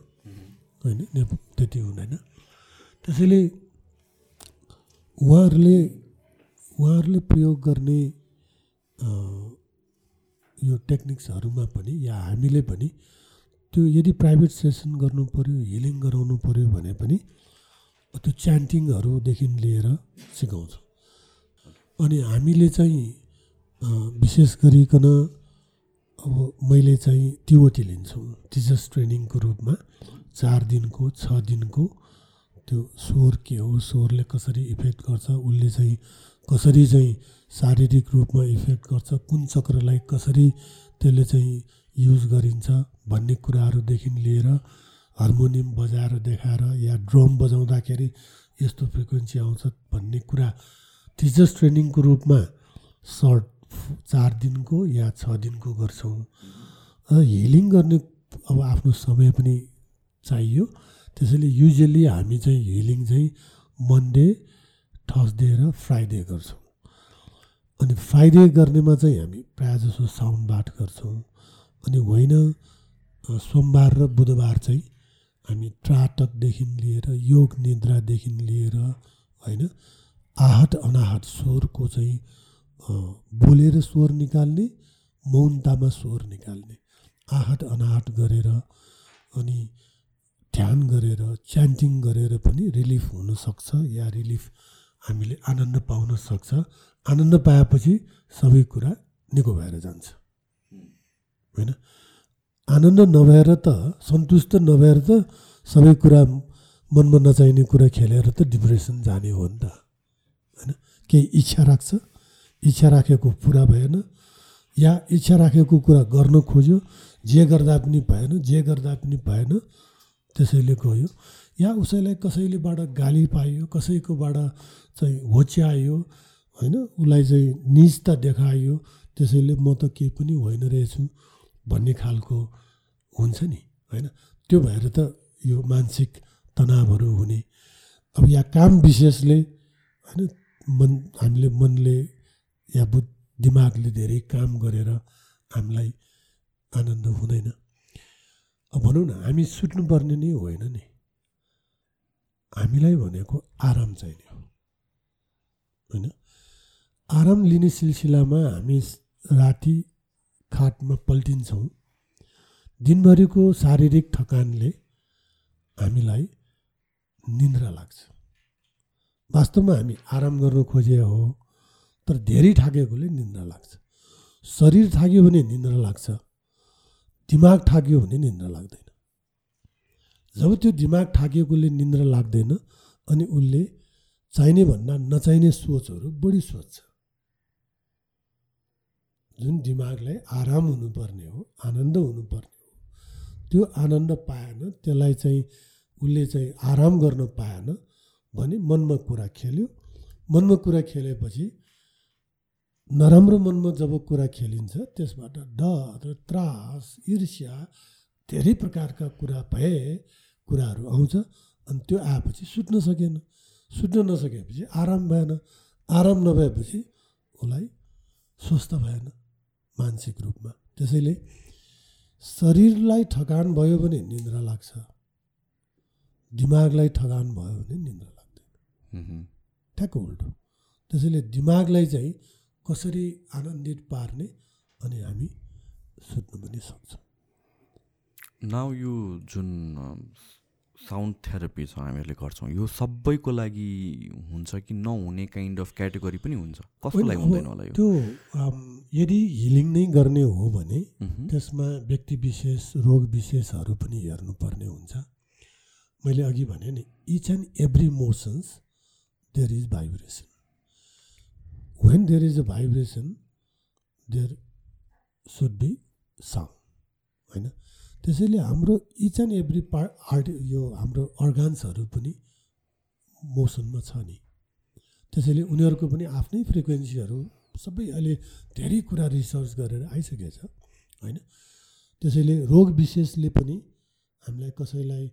होइन त्यति हुँदैन। त्यसैले उहाँहरूले उहाँहरूले प्रयोग गर्ने यो टेक्निक्सहरूमा पनि या हामीले पनि त्यो यदि प्राइभेट सेसन गर्नु पऱ्यो हिलिङ गराउनु पऱ्यो भने पनि त्यो च्यान्टिङहरूदेखि लिएर सिकाउँछौँ। अनि हामीले चाहिँ विशेष गरिकन अब मैले चाहिँ टिओटी लिन्छु। टिचर्स ट्रेनिङको रूपमा चार दिनको छ दिनको त्यो स्वर के हो स्वरले कसरी इफेक्ट गर्छ उसले चाहिँ कसरी चाहिँ शारीरिक रूपमा इफेक्ट गर्छ कुन चक्रलाई कसरी त्यसले चाहिँ युज गरिन्छ भन्ने कुराहरूदेखि लिएर हार्मोनियम बजाएर देखाएर या ड्रम बजाउँदाखेरि यस्तो फ्रिक्वेन्सी आउँछ भन्ने कुरा टिचर्स ट्रेनिङको रूपमा सर्ट चार दिनको या छ दिनको गर्छौँ। हिलिङ गर्ने अब आफ्नो समय पनि चाहियो। त्यसैले युजली हामी चाहिँ हिलिङ चाहिँ मन्डे थर्सडे र फ्राइडे गर्छौँ। अनि फ्राइडे गर्नेमा चाहिँ हामी प्रायः जसो साउन्ड बाट गर्छौँ। अनि होइन सोमबार र बुधबार चाहिँ हामी त्राटकदेखि लिएर योग निद्रादेखि लिएर होइन आहट अनाहट स्वरको चाहिँ बोलेर स्वर निकाल्ने मौनतामा स्वर निकाल्ने आहट अनाहट गरेर अनि ध्यान गरेर च्यान्टिङ गरेर पनि रिलिफ हुनसक्छ या रिलिफ हामीले आनन्द पाउन सक्छ। आनन्द पाएपछि सबै कुरा निको भएर जान्छ। होइन? आनन्द नभएर त सन्तुष्ट नभएर त सबै कुरा मनमा नचाहिने कुरा खेलेर त डिप्रेसन जाने हो नि त। होइन? केही इच्छा राख्छ। इच्छा राखेको पुरा भएन। या इच्छा राखेको कुरा गर्न खोज्यो। जे गर्दा पनि भएन जे गर्दा पनि भएन त्यसैले गयो। या उसैलाई कसैलेबाट गाली पाइयो कसैकोबाट चाहिँ होच्यायो होइन? उसलाई चाहिँ निजता देखायो त्यसैले म त केही पनि होइन रहेछु भन्ने खालको हुन्छ नि होइन? त्यो भएर त यो मानसिक तनावहरू हुने। अब यहाँ काम विशेषले होइन? मन हामीले मनले या बुद्ध दिमागले धेरै काम गरेर हामीलाई आनन्द हुँदैन। भनौँ न हामी सुत्नुपर्ने नै होइन नि। हामीलाई भनेको आराम चाहिने हो। होइन? आराम लिने सिलसिलामा हामी राति खाटमा पल्टिन्छौँ। दिनभरिको शारीरिक थकानले हामीलाई निन्द्रा लाग्छ। वास्तवमा हामी आराम गर्न खोजे हो तर धेरै थाकेकोले निन्द्रा लाग्छ। शरीर थाक्यो भने निन्द्रा लाग्छ। दिमाग थाक्यो भने निन्द्रा लाग्दैन। जब त्यो दिमाग थाकिएकोले निन्द्रा लाग्दैन अनि उसले चाहिने भन्दा नचाहिने सोचहरू बढी सोच्छ। जुन दिमागलाई आराम हुनुपर्ने हो आनन्द हुनुपर्ने हो त्यो आनन्द पाएन त्यसलाई चाहिँ उसले चाहिँ आराम गर्न पाएन भने मनमा कुरा खेल्यो। मनमा कुरा खेलेपछि नराम्रो मनमा जब कुरा खेलिन्छ त्यसबाट डर त्रास ईर्ष्या धेरै प्रकारका कुरा भए कुराहरू आउँछ अनि त्यो आएपछि सुत्न सकेन। सुत्न नसकेपछि आराम भएन। आराम नभएपछि उसलाई स्वस्थ भएन मानसिक रूपमा। त्यसैले शरीरलाई थकान भयो भने निन्द्रा लाग्छ। दिमागलाई थकान भयो भने निन्द्रा लाग्दैन। ठ्याक्क उल्टो। त्यसैले दिमागलाई चाहिँ कसरी आनन्दित पार्ने अनि हामी सुत्नु पनि सक्छौँ। नाउ यो जुन साउन्ड थेरापी छ हामीहरूले गर्छौँ यो सबैको लागि हुन्छ कि नहुने काइन्ड अफ क्याटेगोरी पनि हुन्छ? अब हुँदैन होला यो? त्यो यदि हिलिङ नै गर्ने हो भने। त्यसमा व्यक्ति विशेष रोग विशेषहरू पनि हेर्नुपर्ने हुन्छ। मैले अघि भने नि each and every motions there is vibration when there is a vibration there should be sound होइन? त्यसैले हाम्रो each and every part art यो हाम्रो अर्गान्सहरू पनि मोसनमा छ नि। त्यसैले उनीहरूको पनि आफ्नै फ्रिक्वेन्सीहरू सबै अहिले धेरै कुरा रिसर्च गरेर आइसकेछ होइन? त्यसैले रोग विशेषले पनि हामीलाई कसैलाई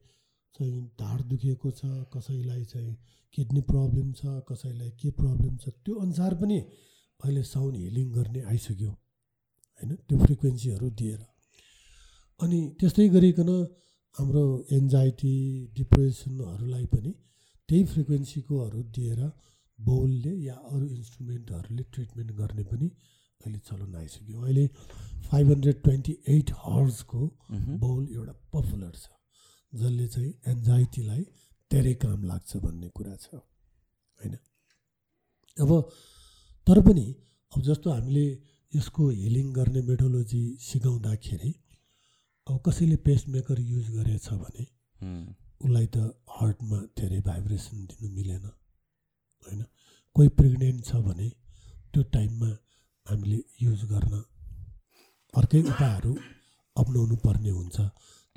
चाहिँ ढाड दुखेको छ कसैलाई चाहिँ किडनी प्रब्लम छ कसैलाई के प्रब्लम छ त्यो अनुसार पनि अहिले साउन्ड हिलिङ गर्ने आइसक्यो होइन? त्यो फ्रिक्वेन्सीहरू दिएर। अनि त्यस्तै गरिकन हाम्रो एन्जाइटी डिप्रेसनहरूलाई पनि त्यही फ्रिक्वेन्सीकोहरू दिएर बौलले या अरू इन्स्ट्रुमेन्टहरूले ट्रिटमेन्ट गर्ने पनि अहिले चलन आइसक्यो। अहिले फाइभ हन्ड्रेड ट्वेन्टी एट हर्सको। बौल एउटा पपुलर छ। जसले चाहिँ एन्जाइटीलाई धेरै काम लाग्छ भन्ने कुरा छ होइन? अब तर पनि अब जस्तो हामीले यसको हिलिङ गर्ने मेडोलोजी सिकाउँदाखेरि अब कसैले पेसमेकर युज गरेछ भने। उसलाई त हार्टमा धेरै भाइब्रेसन दिनु मिलेन होइन? कोही प्रेग्नेन्ट छ भने त्यो टाइममा हामीले युज गर्न अर्कै उपायहरू अप्नाउनु पर्ने हुन्छ।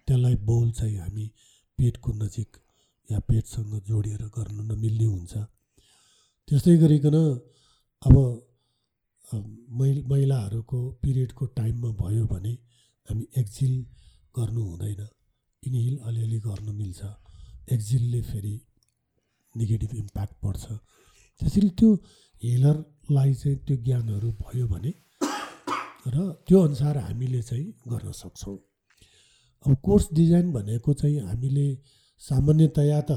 त्यसलाई बोल चाहिँ हामी पेटको नजिक या पेटसँग जोडिएर गर्नु नमिल्ने हुन्छ। त्यस्तै गरिकन अब मै महिलाहरूको पिरियडको टाइममा भयो भने हामी एक्जिल गर्नु हुँदैन। इनहिल अलिअलि गर्न मिल्छ। एक्जिलले फेरि नेगेटिभ इम्प्याक्ट पर्छ। त्यसैले त्यो हिलरलाई चाहिँ त्यो ज्ञानहरू भयो भने र त्यो अनुसार हामीले चाहिँ गर्न सक्छौँ। अब कोर्स डिजाइन भनेको चाहिँ हामीले सामान्यतया त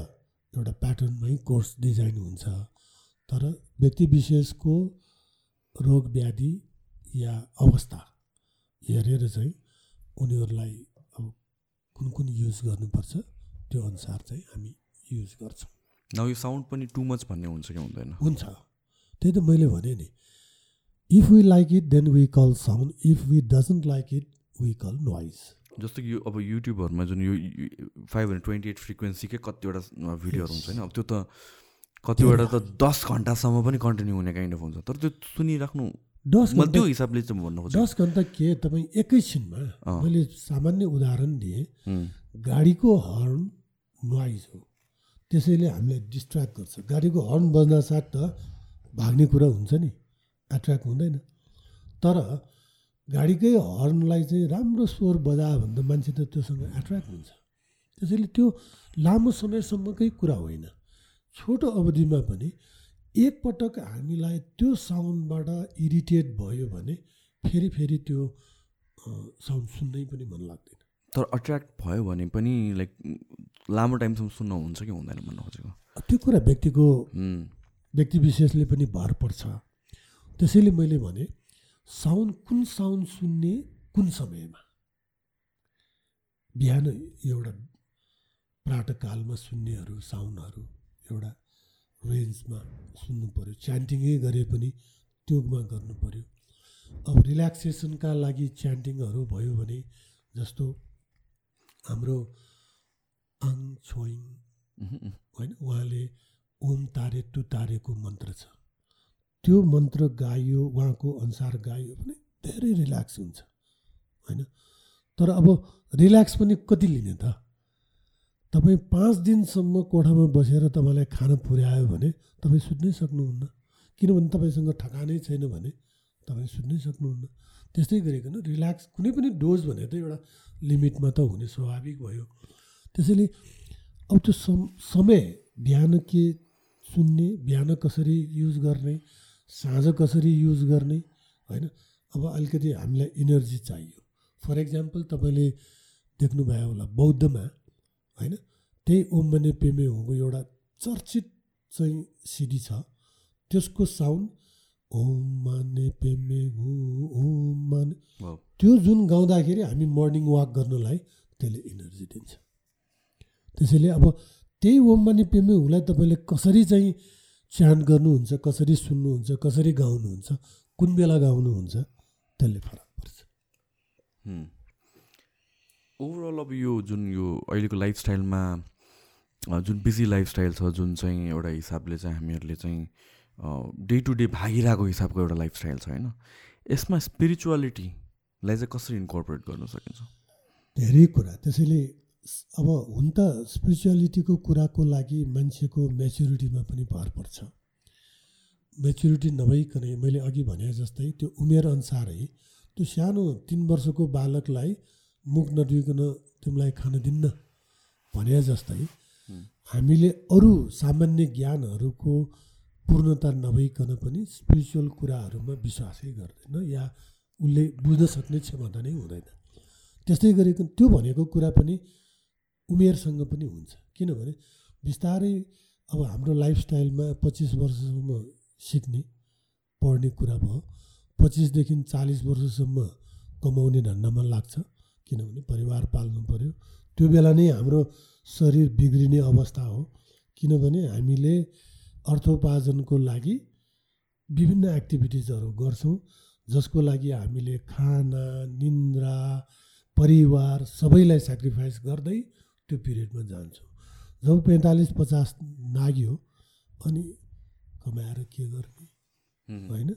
एउटा प्याटर्नमै कोर्स डिजाइन हुन्छ तर व्यक्ति विशेषको रोग व्याधि या अवस्था हेरेर चाहिँ उनीहरूलाई अब कुन कुन युज गर्नुपर्छ त्यो अनुसार चाहिँ हामी युज गर्छौँ। नाउ यो साउन्ड पनि टु मच भन्ने हुन्छ कि हुँदैन? हुन्छ। त्यही त मैले भने नि if we like it then we call sound if we doesn't like it we call noise जस्तो कि यो अब युट्युबहरूमा जुन यो फाइभ हन्ड्रेड ट्वेन्टी एट फ्रिक्वेन्सीकै कतिवटा भिडियोहरू हुन्छ होइन अब त्यो त कतिवटा त दस घन्टासम्म पनि कन्टिन्यू हुने काइन्ड अफ हुन्छ। तर त्यो सुनिराख्नु दस त्यो हिसाबले चाहिँ भन्नु दस घन्टा के? तपाईँ एकैछिनमा। मैले सामान्य उदाहरण दिएँ। गाडीको हर्न नोइज हो। त्यसैले हामीलाई डिस्ट्र्याक्ट गर्छ। गाडीको हर्न बज्न साथ त भाग्ने कुरा हुन्छ नि। एट्र्याक्ट हुँदैन। तर गाडीकै हर्नलाई चाहिँ राम्रो स्वर बजायो भने त मान्छे त त्योसँग एट्र्याक्ट हुन्छ। त्यसैले त्यो लामो समयसम्मकै कुरा होइन। छोटो अवधिमा पनि एकपटक हामीलाई त्यो साउन्डबाट इरिटेट भयो भने फेरि फेरि त्यो साउन्ड सुन्नै पनि मन लाग्दैन। तर अट्र्याक्ट भयो भने पनि लाइक लामो टाइमसम्म सुन्न हुन्छ कि हुँदैन भन्नु खोजेको? त्यो कुरा व्यक्तिको व्यक्ति विशेषले पनि भर पर्छ। त्यसैले मैले भने साउन्ड कुन साउन्ड सुन्ने कुन समयमा? बिहान एउटा प्रातकालमा सुन्नेहरू साउन्डहरू एउटा रेन्जमा सुन्नु पऱ्यो च्यान्टिङै गरे पनि त्योमा गर्नु पऱ्यो अब रिल्याक्सेसनका लागि च्यान्टिङहरू भयो भने जस्तो हाम्रो आङ छोइङ होइन? उहाँले ओम तारे तु तारेको मन्त्र छ। त्यो मन्त्र गाइयो उहाँको अनुसार गाइयो भने धेरै रिल्याक्स हुन्छ होइन? तर अब रिल्याक्स पनि कति लिने त? तपाईँ पाँच दिनसम्म कोठामा बसेर तपाईँलाई खाना पुर्यायो भने तपाईँ सुत्नै सक्नुहुन्न। किनभने तपाईँसँग ठकानै छैन भने तपाईँ सुत्नै सक्नुहुन्न। त्यस्तै गरिकन रिल्याक्स कुनै पनि डोज भने त एउटा लिमिटमा त हुने स्वाभाविक भयो। त्यसैले अब त्यो सम समय बिहान के सुन्ने बिहान कसरी युज गर्ने साँझ कसरी युज गर्ने होइन? अब अलिकति हामीलाई इनर्जी चाहियो। फर इक्जाम्पल तपाईँले देख्नुभयो होला बौद्धमा होइन? त्यही ओम मने पेमे होको एउटा चर्चित चाहिँ सिडी छ। त्यसको साउन्ड ओम माने पेमे हु ओम माने. त्यो जुन गाउँदाखेरि हामी मर्निङ वाक गर्नलाई त्यसले इनर्जी दिन्छ। त्यसैले अब त्यही ओम माने पेमे हुलाई तपाईँले कसरी चाहिँ च्यान्ट गर्नुहुन्छ कसरी सुन्नुहुन्छ कसरी गाउनुहुन्छ कुन बेला गाउनुहुन्छ त्यसले फरक पर्छ। ओभरअल अब यो जुन यो अहिलेको लाइफस्टाइलमा जुन बिजी लाइफस्टाइल छ जुन चाहिँ एउटा हिसाबले चाहिँ हामीहरूले चाहिँ डे टु डे भागिरहेको हिसाबको एउटा लाइफस्टाइल छ होइन? यसमा स्पिरिचुअलिटीलाई चाहिँ कसरी इन्कर्पोरेट गर्न सकिन्छ? धेरै कुरा। त्यसैले अब हुन त स्पिरिचुअलिटीको कुराको लागि मान्छेको मेच्युरिटीमा पनि भर पर्छ। मेच्युरिटी नभइकन मैले अघि भने जस्तै त्यो उमेर अनुसारै त्यो सानो तिन वर्षको बालकलाई मुख नदुइकन तिमीलाई खान दिन्न भने जस्तै हामीले अरू सामान्य ज्ञानहरूको पूर्णता नभइकन पनि स्पिरिचुअल कुराहरूमा विश्वासै गर्दैन या उसले बुझ्न सक्ने क्षमता नै हुँदैन। त्यस्तै गरिकन त्यो भनेको कुरा पनि उमेरसँग पनि हुन्छ। किनभने बिस्तारै अब हाम्रो लाइफस्टाइलमा पच्चिस वर्षसम्म सिक्ने पढ्ने कुरा भयो। पच्चिसदेखि चालिस वर्षसम्म कमाउने धन्दामा लाग्छ। किनभने परिवार पाल्नु पऱ्यो त्यो बेला नै हाम्रो शरीर बिग्रिने अवस्था हो। किनभने हामीले अर्थोपार्जनको लागि विभिन्न एक्टिभिटिजहरू गर्छौँ। जसको लागि हामीले खाना निन्द्रा परिवार सबैलाई सेक्रिफाइस गर्दै त्यो पिरियडमा जान्छौँ। जब पैँतालिस पचास नाग्यो अनि कमाएर के गर्ने? होइन?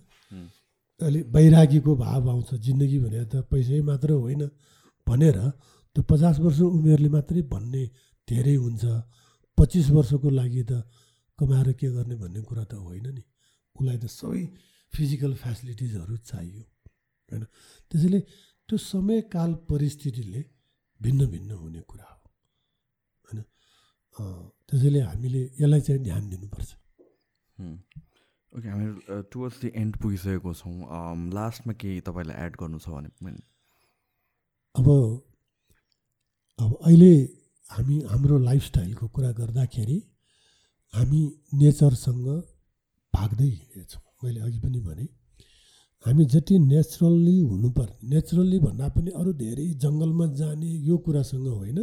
अलि वैरागीको भाव आउँछ जिन्दगी भनेर त पैसै मात्र होइन भनेर त्यो पचास वर्ष उमेरले मात्रै भन्ने धेरै हुन्छ। पच्चिस वर्षको लागि त कमाएर के गर्ने भन्ने कुरा त होइन नि। उसलाई त सबै फिजिकल फेसिलिटिजहरू चाहियो। होइन? त्यसैले त्यो समय काल परिस्थितिले भिन्न भिन्न हुने कुरा हो। त्यसैले हामीले यसलाई चाहिँ ध्यान दिनुपर्छ। ओके हामी टुवर्ड्स द एन्ड पुगिसकेको छौँ। लास्टमा केही तपाईँलाई एड गर्नु छ भने अब अब अहिले हामी हाम्रो लाइफस्टाइलको कुरा गर्दाखेरि हामी नेचरसँग भाग्दै हिँडेछौँ। मैले अघि पनि भने हामी जति नेचुरल्ली हुनुपर्ने नेचुरल्ली भन्दा पनि अरू धेरै जङ्गलमा जाने यो कुरासँग होइन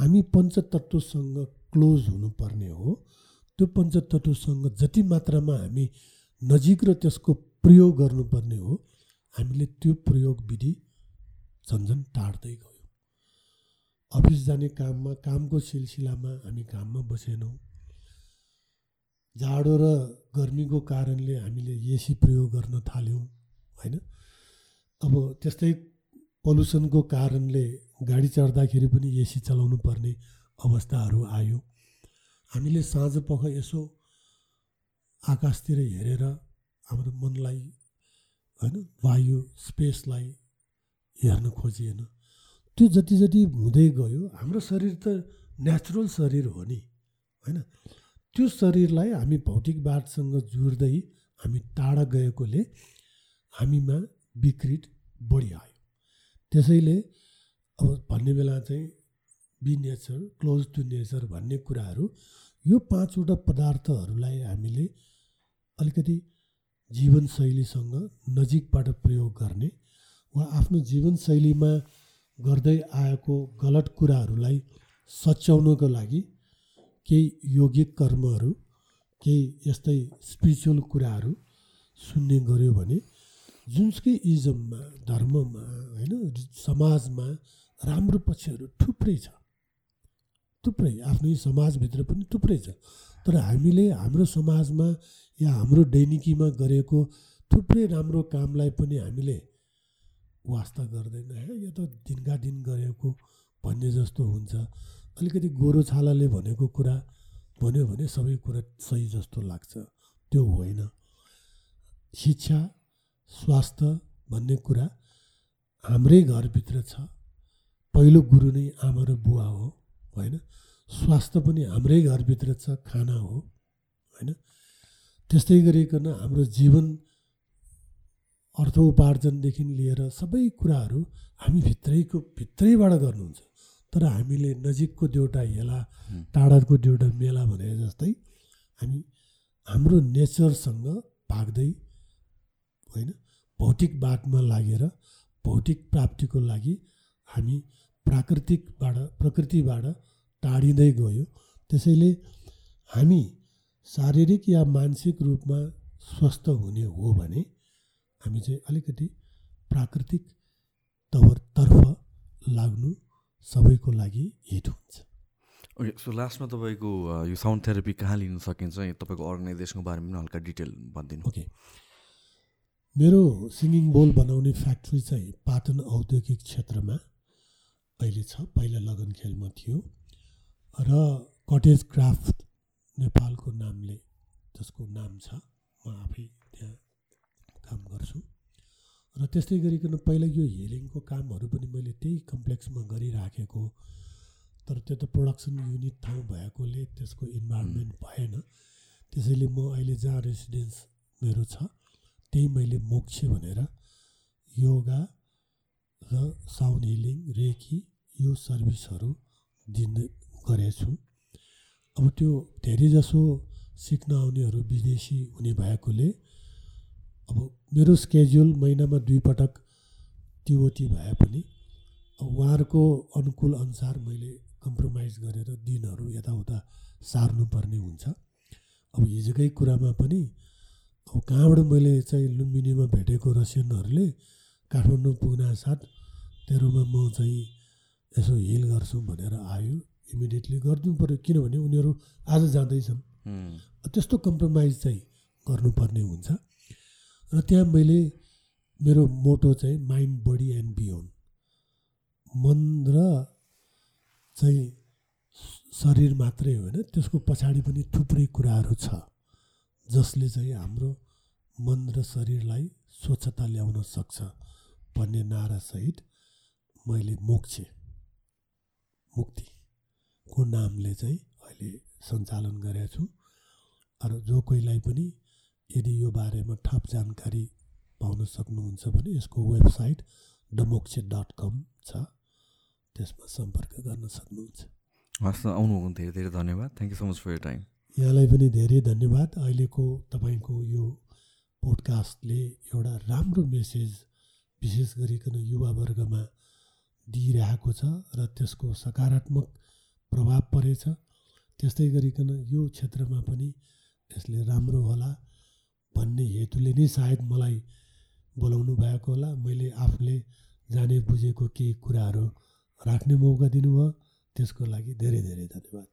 हामी पञ्चतत्त्वसँग क्लोज हुनुपर्ने हो। त्यो पञ्चतत्त्वसँग जति मात्रामा हामी नजिक र त्यसको प्रयोग गर्नुपर्ने हो हामीले त्यो प्रयोग विधि झन्झन टाढ्दै गयो। अफिस जाने काममा कामको सिलसिलामा हामी काममा बसेनौँ। जाडो र गर्मीको कारणले हामीले एसी प्रयोग गर्न थाल्यौँ होइन? अब त्यस्तै पल्युसनको कारणले गाडी चढ्दाखेरि पनि एसी चलाउनु पर्ने अवस्थाहरू आयो। हामीले साँझ पख यसो आकाशतिर हेरेर हाम्रो मनलाई होइन वायु स्पेसलाई हेर्न खोजिएन। त्यो जति जति हुँदै गयो हाम्रो शरीर त नेचुरल शरीर हो नि होइन? त्यो शरीरलाई हामी भौतिकवादसँग जोड्दै हामी टाढा गएकोले हामीमा विकृत बढी आयो। त्यसैले अब भन्ने बेला चाहिँ be nature close to nature भन्ने कुराहरू यो पाँचवटा पदार्थहरूलाई हामीले अलिकति जीवनशैलीसँग नजिकबाट प्रयोग गर्ने वा आफ्नो जीवनशैलीमा गर्दै आएको गलत कुराहरूलाई सच्याउनको लागि केही योगिक कर्महरू केही यस्तै स्पिरिचुअल कुराहरू सुन्ने गऱ्यो भने जुनसुकै इजममा धर्ममा होइन समाजमा राम्रो पक्षहरू थुप्रै छ। थुप्रै आफ्नै समाजभित्र पनि थुप्रै छ। तर हामीले हाम्रो समाजमा या हाम्रो दैनिकीमा गरेको थुप्रै राम्रो कामलाई पनि हामीले वास्ता गर्दैन है। यो त दिनका दिन गरेको भन्ने जस्तो हुन्छ। अलिकति गोरो छालाले भनेको कुरा भन्यो भने सबै कुरा सही जस्तो लाग्छ। त्यो होइन। शिक्षा स्वास्थ्य भन्ने कुरा हाम्रै घरभित्र छ। पहिलो गुरु नै आमा र बुवा हो होइन? स्वास्थ्य पनि हाम्रै घरभित्र छ खाना हो होइन? त्यस्तै गरिकन हाम्रो जीवन अर्थ उपार्जनदेखि लिएर सबै कुराहरू हामी भित्रैको भित्रैबाट गर्नुहुन्छ। तर हामीले नजिकको देउटा हेला टाढाको देउटा मेला भने जस्तै हामी हाम्रो नेचरसँग भाग्दै होइन? भौतिक बाटमा लागेर भौतिक प्राप्तिको लागि हामी प्राकृतिकबाट प्रकृतिबाट टाढिँदै गयो। त्यसैले हामी शारीरिक या मानसिक रूपमा स्वस्थ हुने हो भने हामी चाहिँ अलिकति प्राकृतिक तर्फ लाग्नु सबैको लागि हिट हुन्छ। ओके सो लास्टमा तपाईँको यो साउन्ड थेरापी कहाँ लिन सकिन्छ? तपाईँको अर्गनाइजेसनको बारेमा पनि हल्का डिटेल भनिदिनु। ओके। मेरो सिङ्गिङ बोल बनाउने फ्याक्ट्री चाहिँ पाटन औद्योगिक क्षेत्रमा अहिले छ। पहिला लगन खेलमा थियो र कटेज क्राफ्ट नेपालको नामले जसको नाम छ म आफै त्यहाँ काम गर्छु। र त्यस्तै गरिकन पहिला यो हिलिङको कामहरू पनि मैले त्यही कम्प्लेक्समा गरिराखेको। तर त्यो त प्रोडक्सन युनिट ठाउँ भएकोले त्यसको इन्भाइरोमेन्ट भएन। त्यसैले म अहिले जहाँ रेसिडेन्स मेरो छ त्यही मैले मोक्ष भनेर योगा र साउन्ड हिलिङ रेकी यो सर्भिसहरू दिने गरेछु अब त्यो धेरैजसो सिक्न आउनेहरू विदेशी हुने भएकोले अब मेरो स्केड्युल महिनामा दुई पटक टिओटी भए पनि अब उहाँहरूको अनुकूल अनुसार मैले कम्प्रोमाइज गरेर दिनहरू यताउता सार्नुपर्ने हुन्छ। अब हिजोकै कुरामा पनि कहाँबाट मैले चाहिँ लुम्बिनीमा भेटेको रसियनहरूले काठमाडौँ पुग्न साथ तेह्रमा म चाहिँ यसो हिल गर्छु भनेर आयो। इमिडिएटली गरिदिनु पऱ्यो किनभने उनीहरू आज जाँदैछन्। त्यस्तो कम्प्रोमाइज चाहिँ गर्नुपर्ने हुन्छ। र त्यहाँ मैले मेरो मोटो चाहिँ माइन्ड बडी एन्ड बियोन्ड मन र चाहिँ शरीर मात्रै होइन त्यसको पछाडि पनि थुप्रै कुराहरू छ। जसले चाहिँ हाम्रो मन र शरीरलाई स्वच्छता ल्याउन सक्छ भन्ने नारासहित मैले मोक्ष मुक्तिको नामले चाहिँ अहिले सञ्चालन गरेको छु? र जो कोहीलाई पनि यदि यो बारेमा थप जानकारी पाउन सक्नुहुन्छ भने यसको वेबसाइट डमोक्ष डट कम छ। त्यसमा सम्पर्क गर्न सक्नुहुन्छ। हस् आउनुभयो धेरै धेरै धन्यवाद। Thank you so much for your time यहाँलाई पनि धेरै धन्यवाद। अहिलेको तपाईँको यो पोडकास्टले एउटा राम्रो मेसेज विशेष गरिकन युवावर्गमा दिइरहेको छ र त्यसको सकारात्मक प्रभाव परेछ। त्यस्तै गरिकन यो क्षेत्रमा पनि यसले राम्रो होला भन्ने हेतुले नै सायद मलाई बोलाउनु भएको होला। मैले आफूले जाने बुझेको केही कुराहरू राख्ने मौका दिनुभयो। त्यसको लागि धेरै धेरै धन्यवाद।